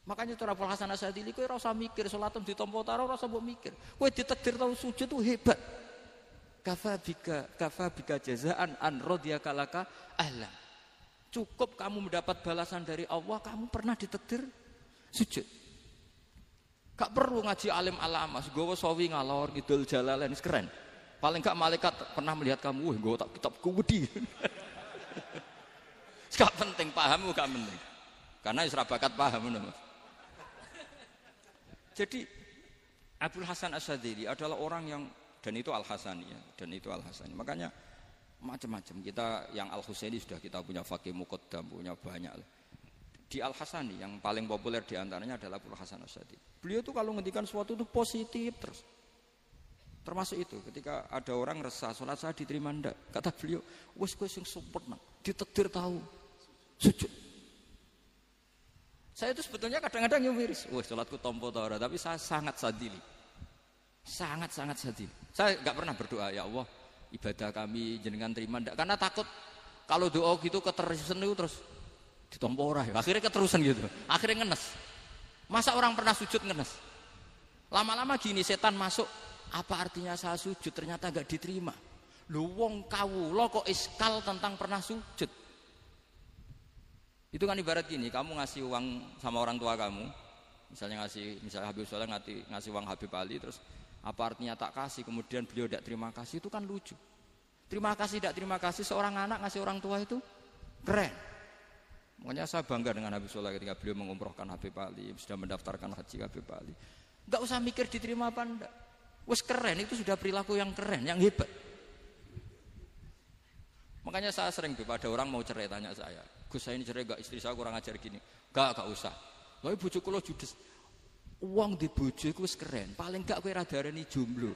Makanya cara Abdul Hasan Asadili kowe ora usah mikir salatem ditampa taro ora usah mikir. Kowe ditekdir tau sujud itu hebat kafa bika kafa bika jazaan an radiyaka laka ahlan cukup kamu mendapat balasan dari Allah kamu pernah ditetir sujud gak perlu ngaji alim alamas gue sawi ngalor ngidul jalalain keren. Paling gak malaikat pernah melihat kamu wah gue tak kitab kuwedi <laughs> gak penting paham gak penting. Karena isra bakat paham jadi Abdul Hasan Asadili adalah orang yang dan itu Al Hasani ya dan itu Al Hasani makanya macam-macam. Kita yang Al Husaini sudah kita punya fakih muqaddam punya banyak di Al Hasani yang paling populer di antaranya adalah Abdul Hasan Asadi beliau itu kalau ngendikan sesuatu itu positif terus. Termasuk itu ketika ada orang resah sholat saya diterima ndak? Kata beliau wes gue sing sempurna ditekdir tahu. Sujud saya itu sebetulnya kadang-kadang yang miris. Wes sholatku tompo tora tapi saya sangat sadili. Sangat-sangat sedih. Saya nggak pernah berdoa ya Allah ibadah kami jenengan terima ndak? Karena takut kalau doa gitu keterusan itu terus ditompo ora ya. Akhirnya keterusan gitu. Akhirnya ngenes. Masa orang pernah sujud ngenes? Lama-lama gini setan masuk, apa artinya saya sujud ternyata nggak diterima. Lu wong lo kok iskal tentang pernah sujud. Itu kan ibarat gini, kamu ngasih uang sama orang tua kamu, misalnya ngasih, misalnya Habib Soleh ngasih, ngasih uang Habib Ali, terus apa artinya tak kasih kemudian beliau tidak terima kasih itu kan lucu. Terima kasih tidak terima kasih seorang anak ngasih orang tua itu keren. Makanya saya bangga dengan Habib Soleh ketika beliau mengumrohkan Habib Ali, sudah mendaftarkan haji Habib Ali. Gak usah mikir diterima apa enggak. Wes keren itu sudah perilaku yang keren, yang hebat. Makanya saya sering tuh ada orang mau cerai tanya saya, Gus saya ini cerai gak istri saya kurang ajar gini. Gak, gak usah. Lalu bujuk lo judes, Uang di bojo iku wis keren. Paling gak kowe ra darani jomblo. <laughs>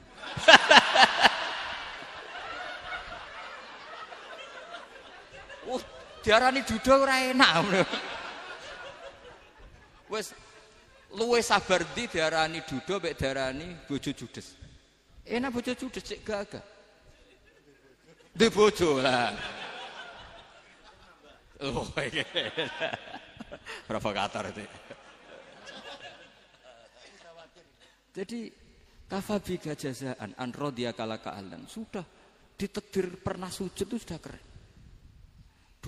uh, diarani duda ora enak. Wis luwe sabar di diarani duda mek diarani bojo judes. Enak bojo judes cek gagah. Di bojo lah. Oh, <laughs> iya. provokator itu. Jadi kafabi jazaan an rodia kalaka sudah ditekdir pernah sujud itu sudah keren.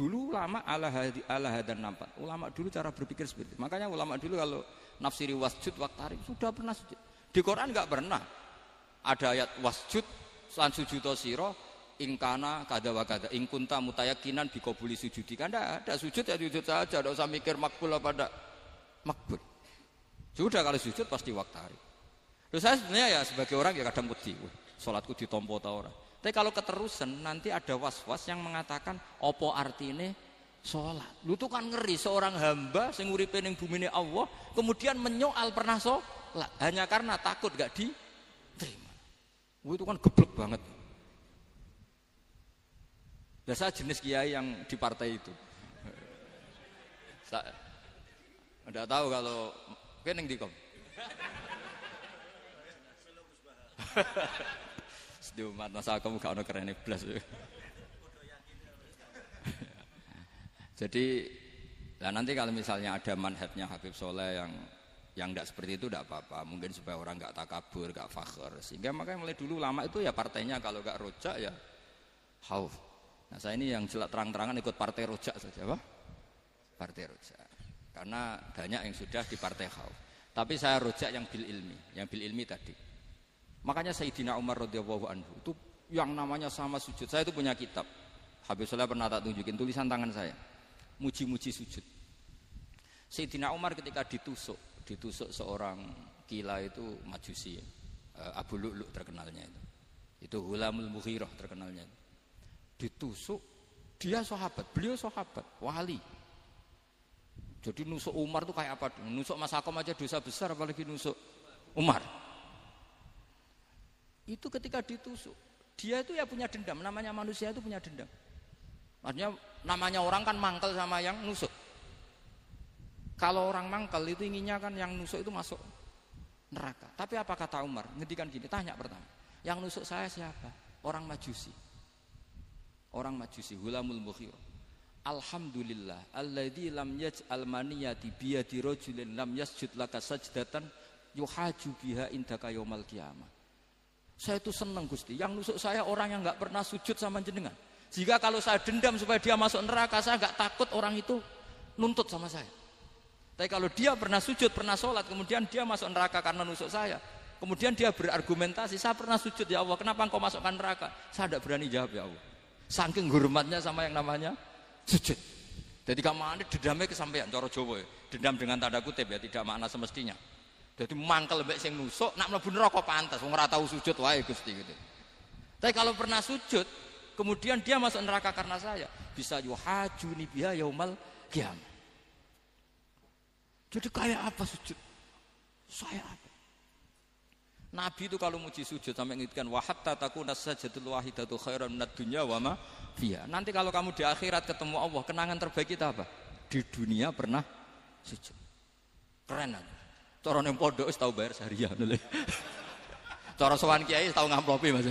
Dulu ulama ala hadi ala hadan nampak. Ulama dulu cara berpikir seperti itu. Makanya ulama dulu kalau nafsiri wasjud waktari sudah pernah sujud. Di Quran nggak pernah ada ayat wasjud lan sujudo siro ingkana kada wa kada ingkunta mutayakinan bikobuli sujudi kan ada sujud ya sujud saja tidak usah mikir makbul apa tidak makbul sudah kalau sujud pasti waktari Terus saya sebenarnya ya sebagai orang ya kadang wedi, sholatku ditompo tau ora. Tapi kalau keterusan nanti ada was-was yang mengatakan opo artine sholat. Lu tuh kan ngeri seorang hamba sing uripe ning bumi Allah kemudian menyoal pernah sholat hanya karena takut gak diterima. Gue itu kan geblek banget. Biasa jenis kiai yang di partai itu. Tidak tahu kalau keneng dikom. Di umat masa kamu gak ono keren blas. Jadi lah nanti kalau misalnya ada manhatnya Habib Soleh yang yang tidak seperti itu tidak apa-apa. Mungkin supaya orang nggak takabur, nggak fakir. Sehingga makanya mulai dulu lama itu ya partainya kalau nggak rojak ya hauf. Nah saya ini yang jelas terang-terangan ikut partai rojak saja, apa? Partai rojak. Karena banyak yang sudah di partai hauf. Tapi saya rojak yang bil ilmi, yang bil ilmi tadi. Makanya Sayyidina Umar radhiyallahu anhu itu yang namanya sama sujud. Saya itu punya kitab. Habib Soleh pernah tak tunjukin tulisan tangan saya. Muji-muji sujud. Sayyidina Umar ketika ditusuk, ditusuk seorang kila itu majusi ya. Abu Lu'lu terkenalnya itu. Itu Hulamul Mughirah terkenalnya. Ditusuk dia sahabat, beliau sahabat, wali. Jadi nusuk Umar tuh kayak apa? Nusuk Mas Akom aja dosa besar apalagi nusuk Umar. Itu ketika ditusuk, dia itu ya punya dendam, namanya manusia itu punya dendam. Maksudnya namanya orang kan mangkel sama yang nusuk. Kalau orang mangkel itu inginnya kan yang nusuk itu masuk neraka. Tapi apa kata Umar? Ngedikan gini, tanya pertama. Yang nusuk saya siapa? Orang majusi. Orang majusi, hulamul mukhir. Alhamdulillah alladzi lam yaj'al maniyati biyadi rajulin lam yasjud laka sajdatan yuhaju biha indaka yaumal qiyamah. Saya itu senang Gusti, yang nusuk saya orang yang nggak pernah sujud sama jenengan. Jika kalau saya dendam supaya dia masuk neraka, saya nggak takut orang itu nuntut sama saya. Tapi kalau dia pernah sujud, pernah sholat, kemudian dia masuk neraka karena nusuk saya. Kemudian dia berargumentasi, saya pernah sujud ya Allah, kenapa engkau masukkan neraka? Saya tidak berani jawab ya Allah. Saking hormatnya sama yang namanya sujud. Jadi kamu ini dendamnya kesampaian, coro Jawa ya. Dendam dengan tanda kutip ya, tidak makna semestinya. Jadi mangkel lebih sing nusuk, nak mlebu neraka pantas, wong ora tahu sujud wae Gusti gitu. Tapi kalau pernah sujud, kemudian dia masuk neraka karena saya, bisa yuhajuni biha yaumal kiamat. Jadi kayak apa sujud? Saya apa? Nabi itu kalau muji sujud sampai ngitkan wahatta takuna sajadul wahidatu khairan minad dunya wa ma. Nanti kalau kamu di akhirat ketemu Allah, kenangan terbaik kita apa? Di dunia pernah sujud. Keren aja. Cara ning pondok wis tau bayar seharian lho. Cara sowan kiai tau ngamplopi Mas.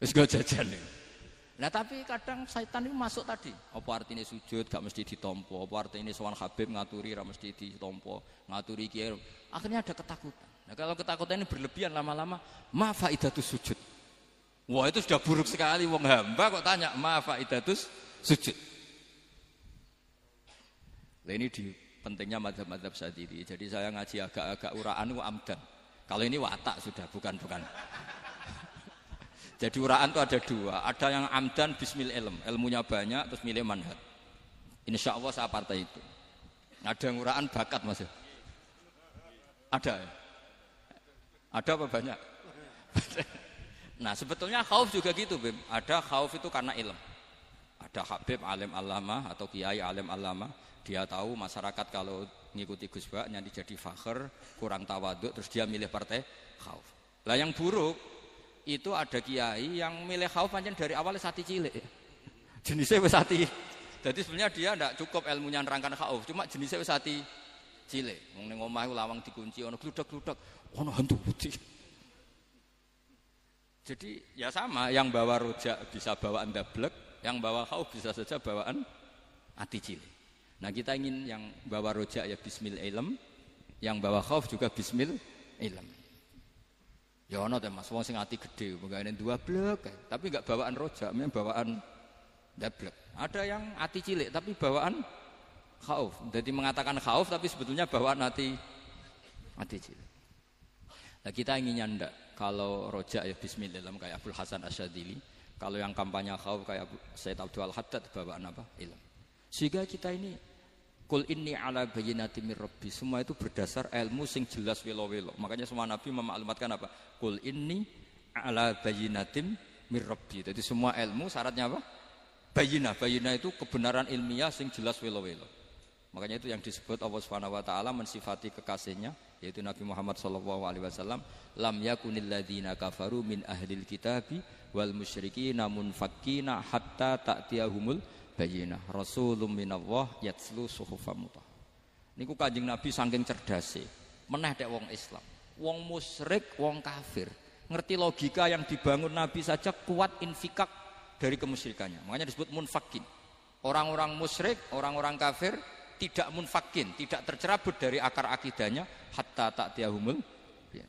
Wis go jajan. Nah tapi kadang setan itu masuk tadi. Apa artinya sujud gak mesti ditompo. Apa artinya sowan Habib ngaturi gak mesti ditompo. Ngaturi kiai. Akhirnya ada ketakutan. Nah kalau ketakutan ini berlebihan lama-lama, ma faidatus sujud. Wah itu sudah buruk sekali. Wong hamba kok tanya ma faidatus sujud. Nah ini di pentingnya madhab-madhab sadiri. Jadi saya ngaji agak-agak uraan amdan. Kalau ini watak sudah, bukan-bukan. Jadi uraan itu ada dua, ada yang amdan bismil ilm, ilmunya banyak terus milih manhat. Insya Allah saya partai itu. Ada yang uraan bakat mas Ada ya? Ada apa banyak? <laughs> nah sebetulnya khauf juga gitu Bim. Ada khauf itu karena ilm. Ada Habib alim alama atau kiai alim alama. Dia tahu masyarakat kalau ngikuti Gus Bak nanti jadi fakir, kurang tawaduk, terus dia milih partai khauf. Lah yang buruk itu ada kiai yang milih khauf pancen dari awal sati cilik. <laughs> Jenisnya wis sati. Jadi sebenarnya dia tidak cukup ilmunya nerangkan khauf, cuma jenisnya wis sati cilik. Wong ning omah lawang dikunci ono gludak-gludak, ono hantu putih. Jadi ya sama, yang bawa rojak bisa bawaan dablek, yang bawa khauf bisa saja bawaan ati cilik. Nah kita ingin yang bawa rojak ya bismil ilm, yang bawa khauf juga bismil ilm. Ya ono teh Mas, wong sing ati gede, pegawene dua blek, tapi enggak bawaan rojak, memang bawaan dablek. Ada yang ati cilik tapi bawaan khauf. Jadi mengatakan khauf tapi sebetulnya bawaan hati hati cilik. Nah, kita inginnya ndak kalau rojak ya bismillah kayak Abdul Hasan Asyadili, kalau yang kampanye khauf kayak Said Abdul Haddad bawaan apa? Ilm. Sehingga kita ini Kul ini ala bayinati rabbi. Semua itu berdasar ilmu sing jelas welo-welo. Makanya semua nabi memaklumatkan apa? Kul ini ala bayinatim rabbi. Jadi semua ilmu syaratnya apa? Bayinah. Bayinah itu kebenaran ilmiah sing jelas welo-welo. Makanya itu yang disebut Allah Subhanahu wa taala mensifati kekasihnya yaitu Nabi Muhammad sallallahu alaihi wasallam lam yakunil ladzina kafaru min ahlil kitabi wal musyrikina munfakkina hatta ta'tiyahumul bayinah rasulun minallah yatslu suhufam mutah niku kanjeng nabi saking cerdase meneh dek wong Islam wong musyrik wong kafir ngerti logika yang dibangun Nabi saja kuat infikak dari kemusyrikannya. Makanya disebut munfakin. Orang-orang musyrik, orang-orang kafir tidak munfakin, tidak tercerabut dari akar akidahnya hatta tak tiahumul.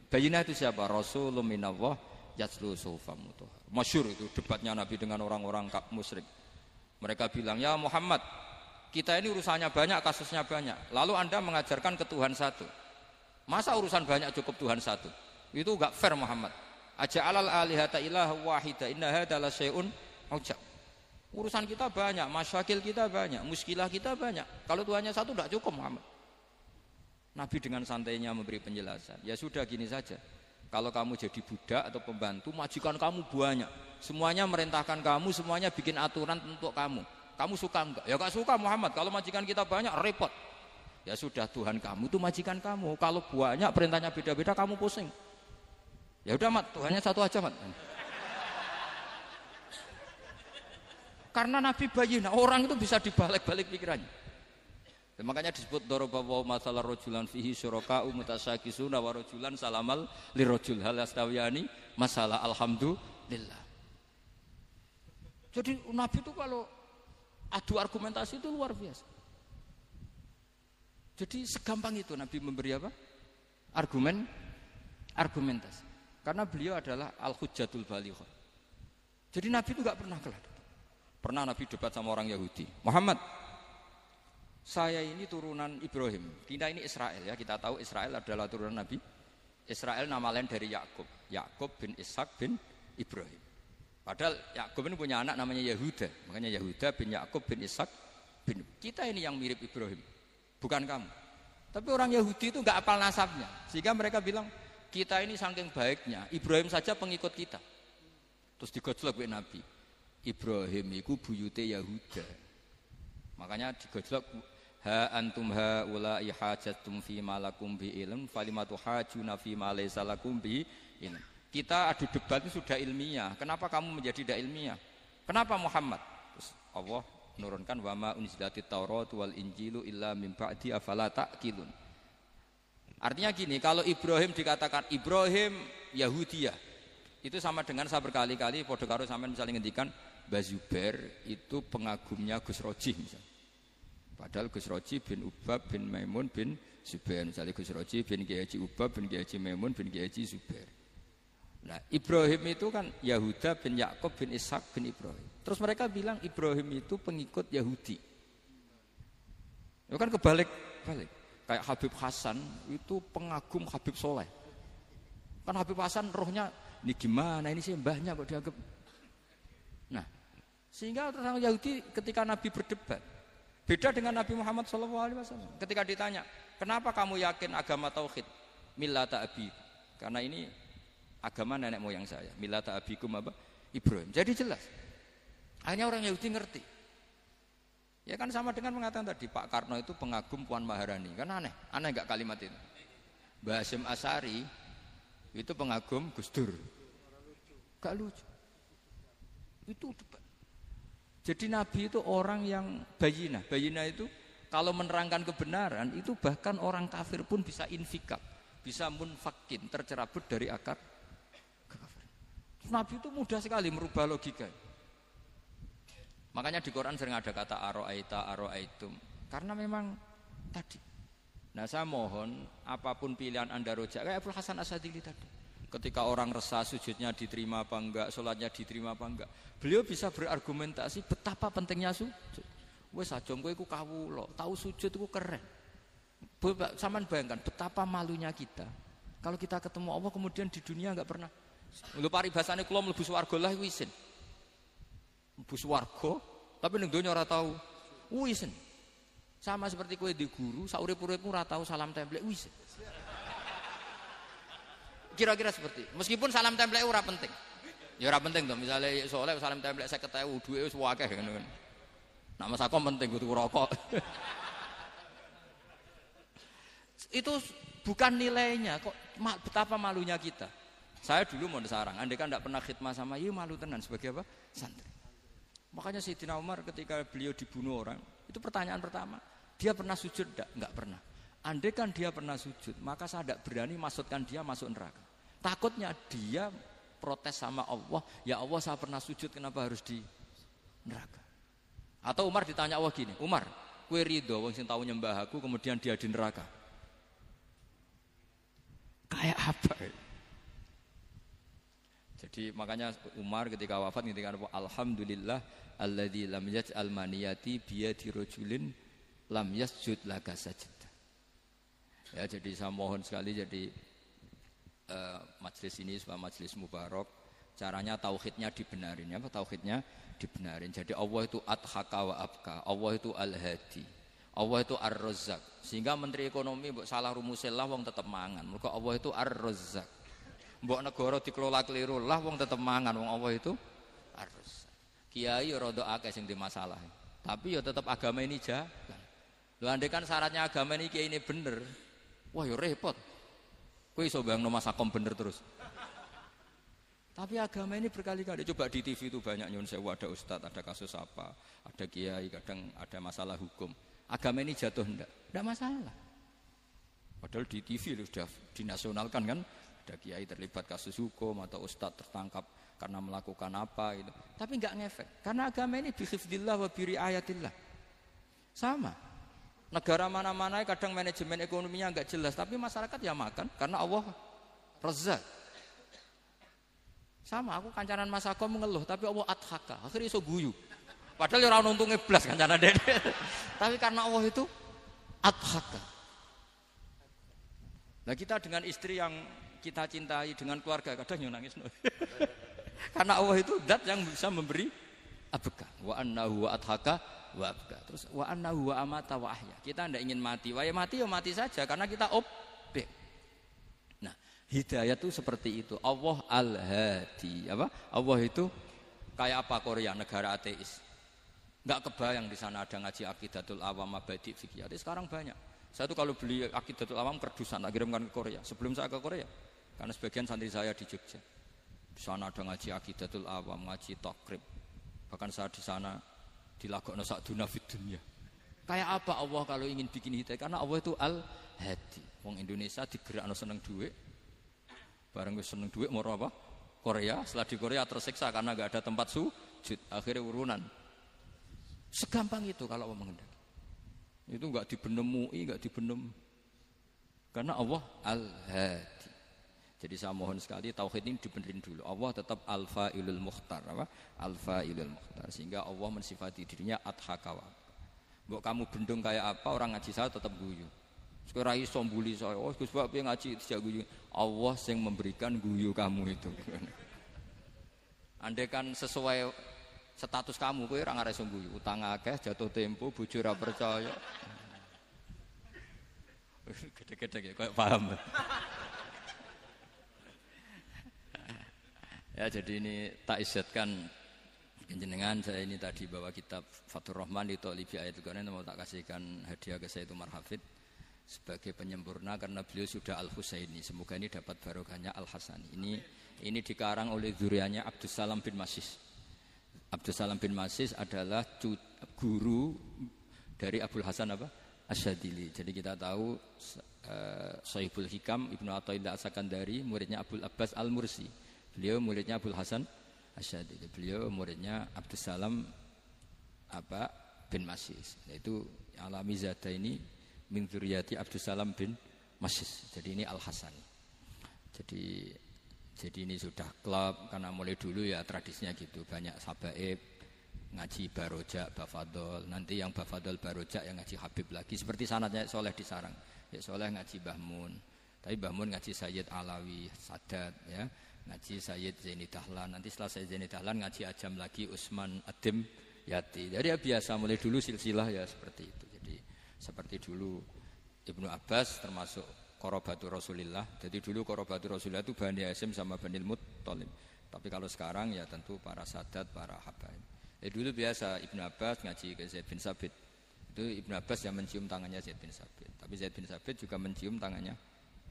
Bayinah itu siapa? Rasulullah minallah yatslu sufa Masyur itu debatnya Nabi dengan orang-orang musyrik. Mereka bilang, "Ya Muhammad, kita ini urusannya banyak, kasusnya banyak. Lalu Anda mengajarkan ke Tuhan satu. Masa urusan banyak cukup Tuhan satu? Itu enggak fair Muhammad. Aja alal alihata ilah wahida inna hadza syai'un ujab. Urusan kita banyak, masyakil kita banyak, muskilah kita banyak. Kalau Tuhannya satu tidak cukup Muhammad. Nabi dengan santainya memberi penjelasan. Ya sudah gini saja. Kalau kamu jadi budak atau pembantu, majikan kamu banyak. Semuanya merintahkan kamu, semuanya bikin aturan untuk kamu. Kamu suka enggak? Ya enggak suka Muhammad. Kalau majikan kita banyak, repot. Ya sudah Tuhan kamu itu majikan kamu. Kalau banyak perintahnya beda-beda, kamu pusing. Ya udah mat, Tuhannya satu aja mat. Karena Nabi bayi, nah orang itu bisa dibalik-balik pikirannya. Dan makanya disebut dorobawa masalah rojulan fihi syuraka umutasakisuna wa rojulan salamal li rojul hal astawiyani masalah alhamdulillah. Jadi Nabi itu kalau adu argumentasi itu luar biasa. Jadi segampang itu Nabi memberi apa? Argumen, argumentasi. Karena beliau adalah al-hujjatul balighah. Jadi Nabi itu nggak pernah kalah. Pernah Nabi debat sama orang Yahudi. Muhammad, saya ini turunan Ibrahim. Kita ini Israel ya. Kita tahu Israel adalah turunan Nabi. Israel nama lain dari Yakub. Yakub bin Ishak bin Ibrahim. Padahal Yakub ini punya anak namanya Yahuda. Makanya Yahuda bin Yakub bin Ishak bin. Kita ini yang mirip Ibrahim. Bukan kamu. Tapi orang Yahudi itu nggak apal nasabnya. Sehingga mereka bilang, kita ini saking baiknya, Ibrahim saja pengikut kita. Terus digojlok Nabi. Ibrahim iku buyute Yahuda. Makanya digojlok ha antum ha ula ihajatum fi malakum bi ilm falimatu hajuna fi ma bi ilm. Kita adu debat itu sudah ilmiah. Kenapa kamu menjadi tidak ilmiah? Kenapa Muhammad? Terus Allah menurunkan wama unzilatit Taurat wal Injilu illa mim ba'di afala taqilun. Artinya gini, kalau Ibrahim dikatakan Ibrahim Yahudiyah, itu sama dengan saya berkali-kali podo karo sampean misalnya ngendikan Bazuber itu pengagumnya Gus Roji misalnya. Padahal Gus Roji bin Ubab bin Maimun bin Zubair. Misalnya Gus Roji bin Kiai Ubab bin Kiai Maimun bin Kiai Zubair. Nah Ibrahim itu kan Yahuda bin Yakub bin Ishak bin Ibrahim. Terus mereka bilang Ibrahim itu pengikut Yahudi. Itu kan kebalik balik. Kayak Habib Hasan itu pengagum Habib Soleh. Kan Habib Hasan rohnya ini gimana ini sih mbahnya kok dianggap. Nah sehingga orang Yahudi ketika Nabi berdebat, beda dengan Nabi Muhammad SAW. Ketika ditanya, kenapa kamu yakin agama tauhid? Millata abi. Karena ini agama nenek moyang saya. Millata abikum apa? Ibrahim. Jadi jelas. Hanya orang Yahudi ngerti. Ya kan sama dengan mengatakan tadi Pak Karno itu pengagum Puan Maharani. Kan aneh. Aneh nggak kalimat itu? Basim Asari itu pengagum Gus Dur. Gak lucu. Itu debat. Jadi Nabi itu orang yang bayina. Bayina itu kalau menerangkan kebenaran itu bahkan orang kafir pun bisa infikak, bisa munfakin, tercerabut dari akar. Nabi itu mudah sekali merubah logika. Makanya di Quran sering ada kata aroaita, aroaitum. Karena memang tadi. Nah saya mohon apa pun pilihan anda rojak kayak Abdul Hasan Asadili tadi. Ketika orang resah sujudnya diterima apa enggak, sholatnya diterima apa enggak. Beliau bisa berargumentasi betapa pentingnya sujud. Wes aja kowe iku kawula, tahu sujud itu keren. Saman bayangkan betapa malunya kita. Kalau kita ketemu Allah kemudian di dunia enggak pernah Lho paribasane kula mlebu swarga lah iku isin. Mlebu swarga tapi ning donya ora tahu. Isin. Sama seperti kowe di guru, saurip-uripmu ora tahu salam template wis. Kira-kira seperti. Meskipun salam template ora penting. Ya ora penting tuh. Misalnya soalnya salam template saya ketahui duit wis akeh ngono kan. Nama sakom penting kudu rokok. <laughs> itu bukan nilainya kok betapa malunya kita. Saya dulu mau sarang, andai kan tidak pernah khidmah sama iya malu tenan sebagai apa? Santri. Makanya Sayyidina Umar ketika beliau dibunuh orang, itu pertanyaan pertama, dia pernah sujud enggak? Enggak pernah. Andai kan dia pernah sujud, maka saya tidak berani masukkan dia masuk neraka. Takutnya dia protes sama Allah, ya Allah saya pernah sujud kenapa harus di neraka? Atau Umar ditanya Allah gini, Umar, kue ridho wong sing tahu nyembah aku kemudian dia di neraka. Kayak apa? Jadi makanya Umar ketika wafat ketika alhamdulillah alladzi lam yaj'al maniyati biyadi rajulin lam yasjud laka sajid. Ya jadi saya mohon sekali jadi uh, majelis ini sebuah majelis mubarak caranya tauhidnya dibenarin ya tauhidnya dibenarin. Jadi Allah itu adhaka wa abka, Allah itu al-hadi. Allah itu ar-razzaq. Sehingga menteri ekonomi salah rumusillah wong tetap mangan. Mergo Allah itu ar-razzaq. Mbok negara dikelola keliru lah wong tetap mangan wong Allah itu ar-razzaq. Kiai rada akeh sing masalah. Tapi ya tetap agama ini jalan. Lho andai kan syaratnya agama ini kiai ini bener. Wah ya repot. Kowe iso bayangno masakom bener terus. Tapi agama ini berkali-kali coba di TV itu banyak nyun sewu ada ustadz, ada kasus apa, ada kiai, kadang ada masalah hukum. Agama ini jatuh enggak? Enggak masalah. Padahal di TV sudah dinasionalkan kan, ada kiai terlibat kasus hukum atau ustadz tertangkap karena melakukan apa gitu. Tapi enggak ngefek karena agama ini bihifdillah wa ayatillah. Sama. Negara mana-mana kadang manajemen ekonominya enggak jelas, tapi masyarakat ya makan karena Allah rezat. Sama aku kancanan Mas Ako mengeluh tapi Allah adhaka. Akhirnya iso guyu. Padahal ya orang untungnya belas kancanan dede. <laughs> tapi karena Allah itu adhaka. Nah kita dengan istri yang kita cintai dengan keluarga kadang yang nangis. <laughs> karena Allah itu dat yang bisa memberi abeka. Wa annahu wa adhaka wa abka. Terus wa annahu wa amata wa ahya. Kita tidak ingin mati. Wah ya mati ya mati saja karena kita objek. Hidayah itu seperti itu. Allah al-hadi. Apa? Allah itu kayak apa Korea, negara ateis. Enggak kebayang di sana ada ngaji akidatul awam abadi fikih. Sekarang banyak. Saya tuh kalau beli akidatul awam kerdusan tak kirimkan ke Korea. Sebelum saya ke Korea. Karena sebagian santri saya di Jogja. Di sana ada ngaji akidatul awam, ngaji takrib. Bahkan saya di sana dilagokno sak dunia fit dunia. Kayak apa Allah kalau ingin bikin hidayah? Karena Allah itu al-hadi. Wong Indonesia digerakno seneng duit, Bareng gue seneng duit mau apa? Korea. Setelah di Korea tersiksa karena gak ada tempat sujud. Akhirnya urunan. Segampang itu kalau Allah mengendaki. Itu nggak dibenem MUI, nggak dibenem. Karena Allah al-hadi. Jadi saya mohon sekali tauhid ini dibenerin dulu. Allah tetap alfa ilul mukhtar, apa? Alfa ilul mukhtar. Sehingga Allah mensifati dirinya adhakawa. Mbok kamu bendung kayak apa orang ngaji saya tetap guyu. Sekarang iso mbuli saya. Oh, Gus Pak ngaji tidak guyu. Allah yang memberikan guyu kamu itu. <laughs> Andai kan sesuai status kamu, kowe ora ngarep guyu. Utang akeh, jatuh tempo, bojo ora percaya. <laughs> Gede-gede ya, kayak paham. Ya jadi ini tak isetkan jenengan saya ini tadi bawa kitab Fatur Rahman di Tolibi ayat Quran mau tak kasihkan hadiah ke saya itu Marhafid sebagai penyempurna karena beliau sudah Al Husaini. Semoga ini dapat barokahnya Al Hasani. Ini ini dikarang oleh zurianya Abdus Salam bin Masis. Abdus Salam bin Masis adalah guru dari Abdul Hasan apa? Asyadili. Jadi kita tahu uh, Sahibul Hikam Ibnu Athaillah Asakandari muridnya Abdul Abbas Al Mursi. Beliau muridnya Abdul Hasan Asyadili. Beliau muridnya Abdus Salam apa bin Masis. Itu alami zada ini min dzurriyyati Abdussalam bin Masis. Jadi ini Al Hasan. Jadi jadi ini sudah klub karena mulai dulu ya tradisinya gitu banyak sabaib ngaji barojak bafadol nanti yang bafadol barojak yang ngaji Habib lagi seperti sanatnya soleh di sarang ya soleh ngaji Bahmun tapi Bahmun ngaji Sayyid Alawi Sadat ya ngaji Sayyid Zaini Dahlan nanti setelah Sayyid Zaini Dahlan ngaji Ajam lagi Usman Adim Yati jadi ya biasa mulai dulu silsilah ya seperti itu seperti dulu Ibnu Abbas termasuk korobatu Rasulillah. Jadi dulu korobatu Rasulillah itu Bani Hasim sama Bani Muttalib. Tapi kalau sekarang ya tentu para sadat, para habaib. Eh dulu biasa Ibnu Abbas ngaji ke Zaid bin Sabit. Itu Ibnu Abbas yang mencium tangannya Zaid bin Sabit. Tapi Zaid bin Sabit juga mencium tangannya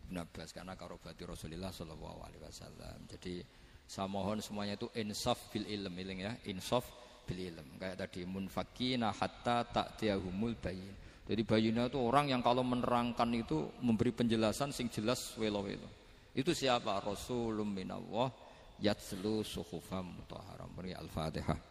Ibnu Abbas karena korobatu Rasulillah Shallallahu Alaihi Wasallam. Jadi saya mohon semuanya itu insaf bil ilm, ilm ya, insaf bil ilm. Kayak tadi munfakina hatta tak tiahumul bayin jadi bayina itu orang yang kalau menerangkan itu memberi penjelasan sing jelas welo-welo. Itu siapa? Rasulun minallah yatslu suhufam mutahharam. Al-Fatihah.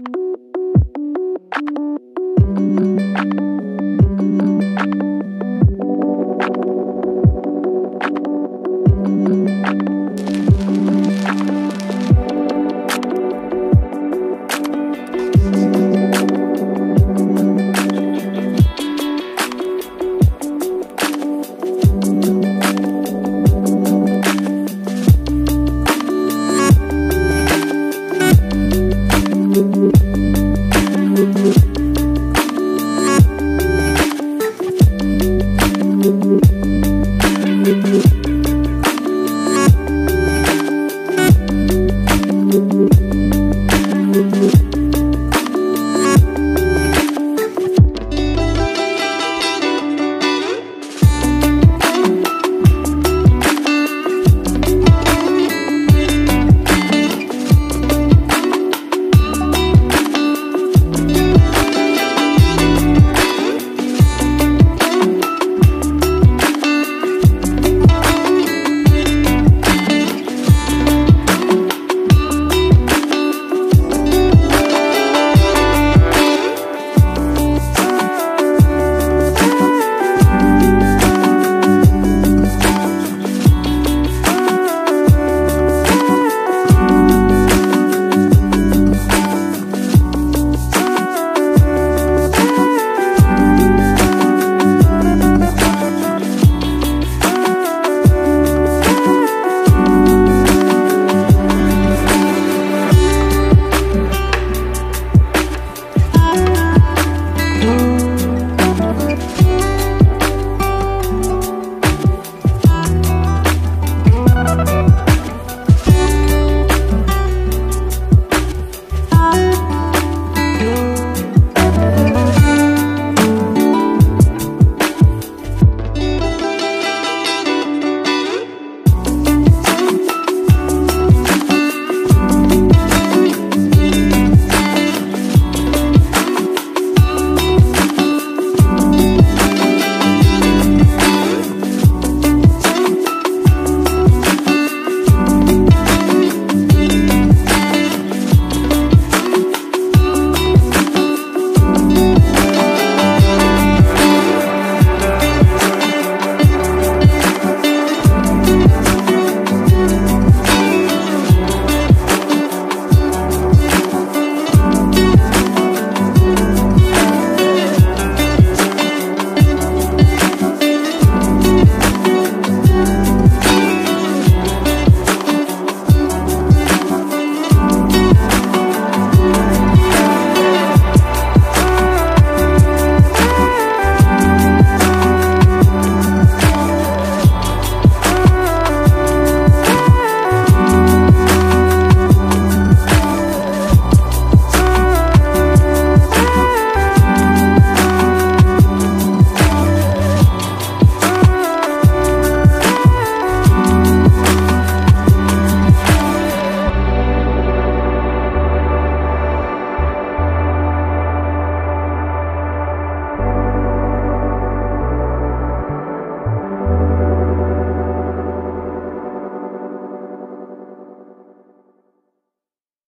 you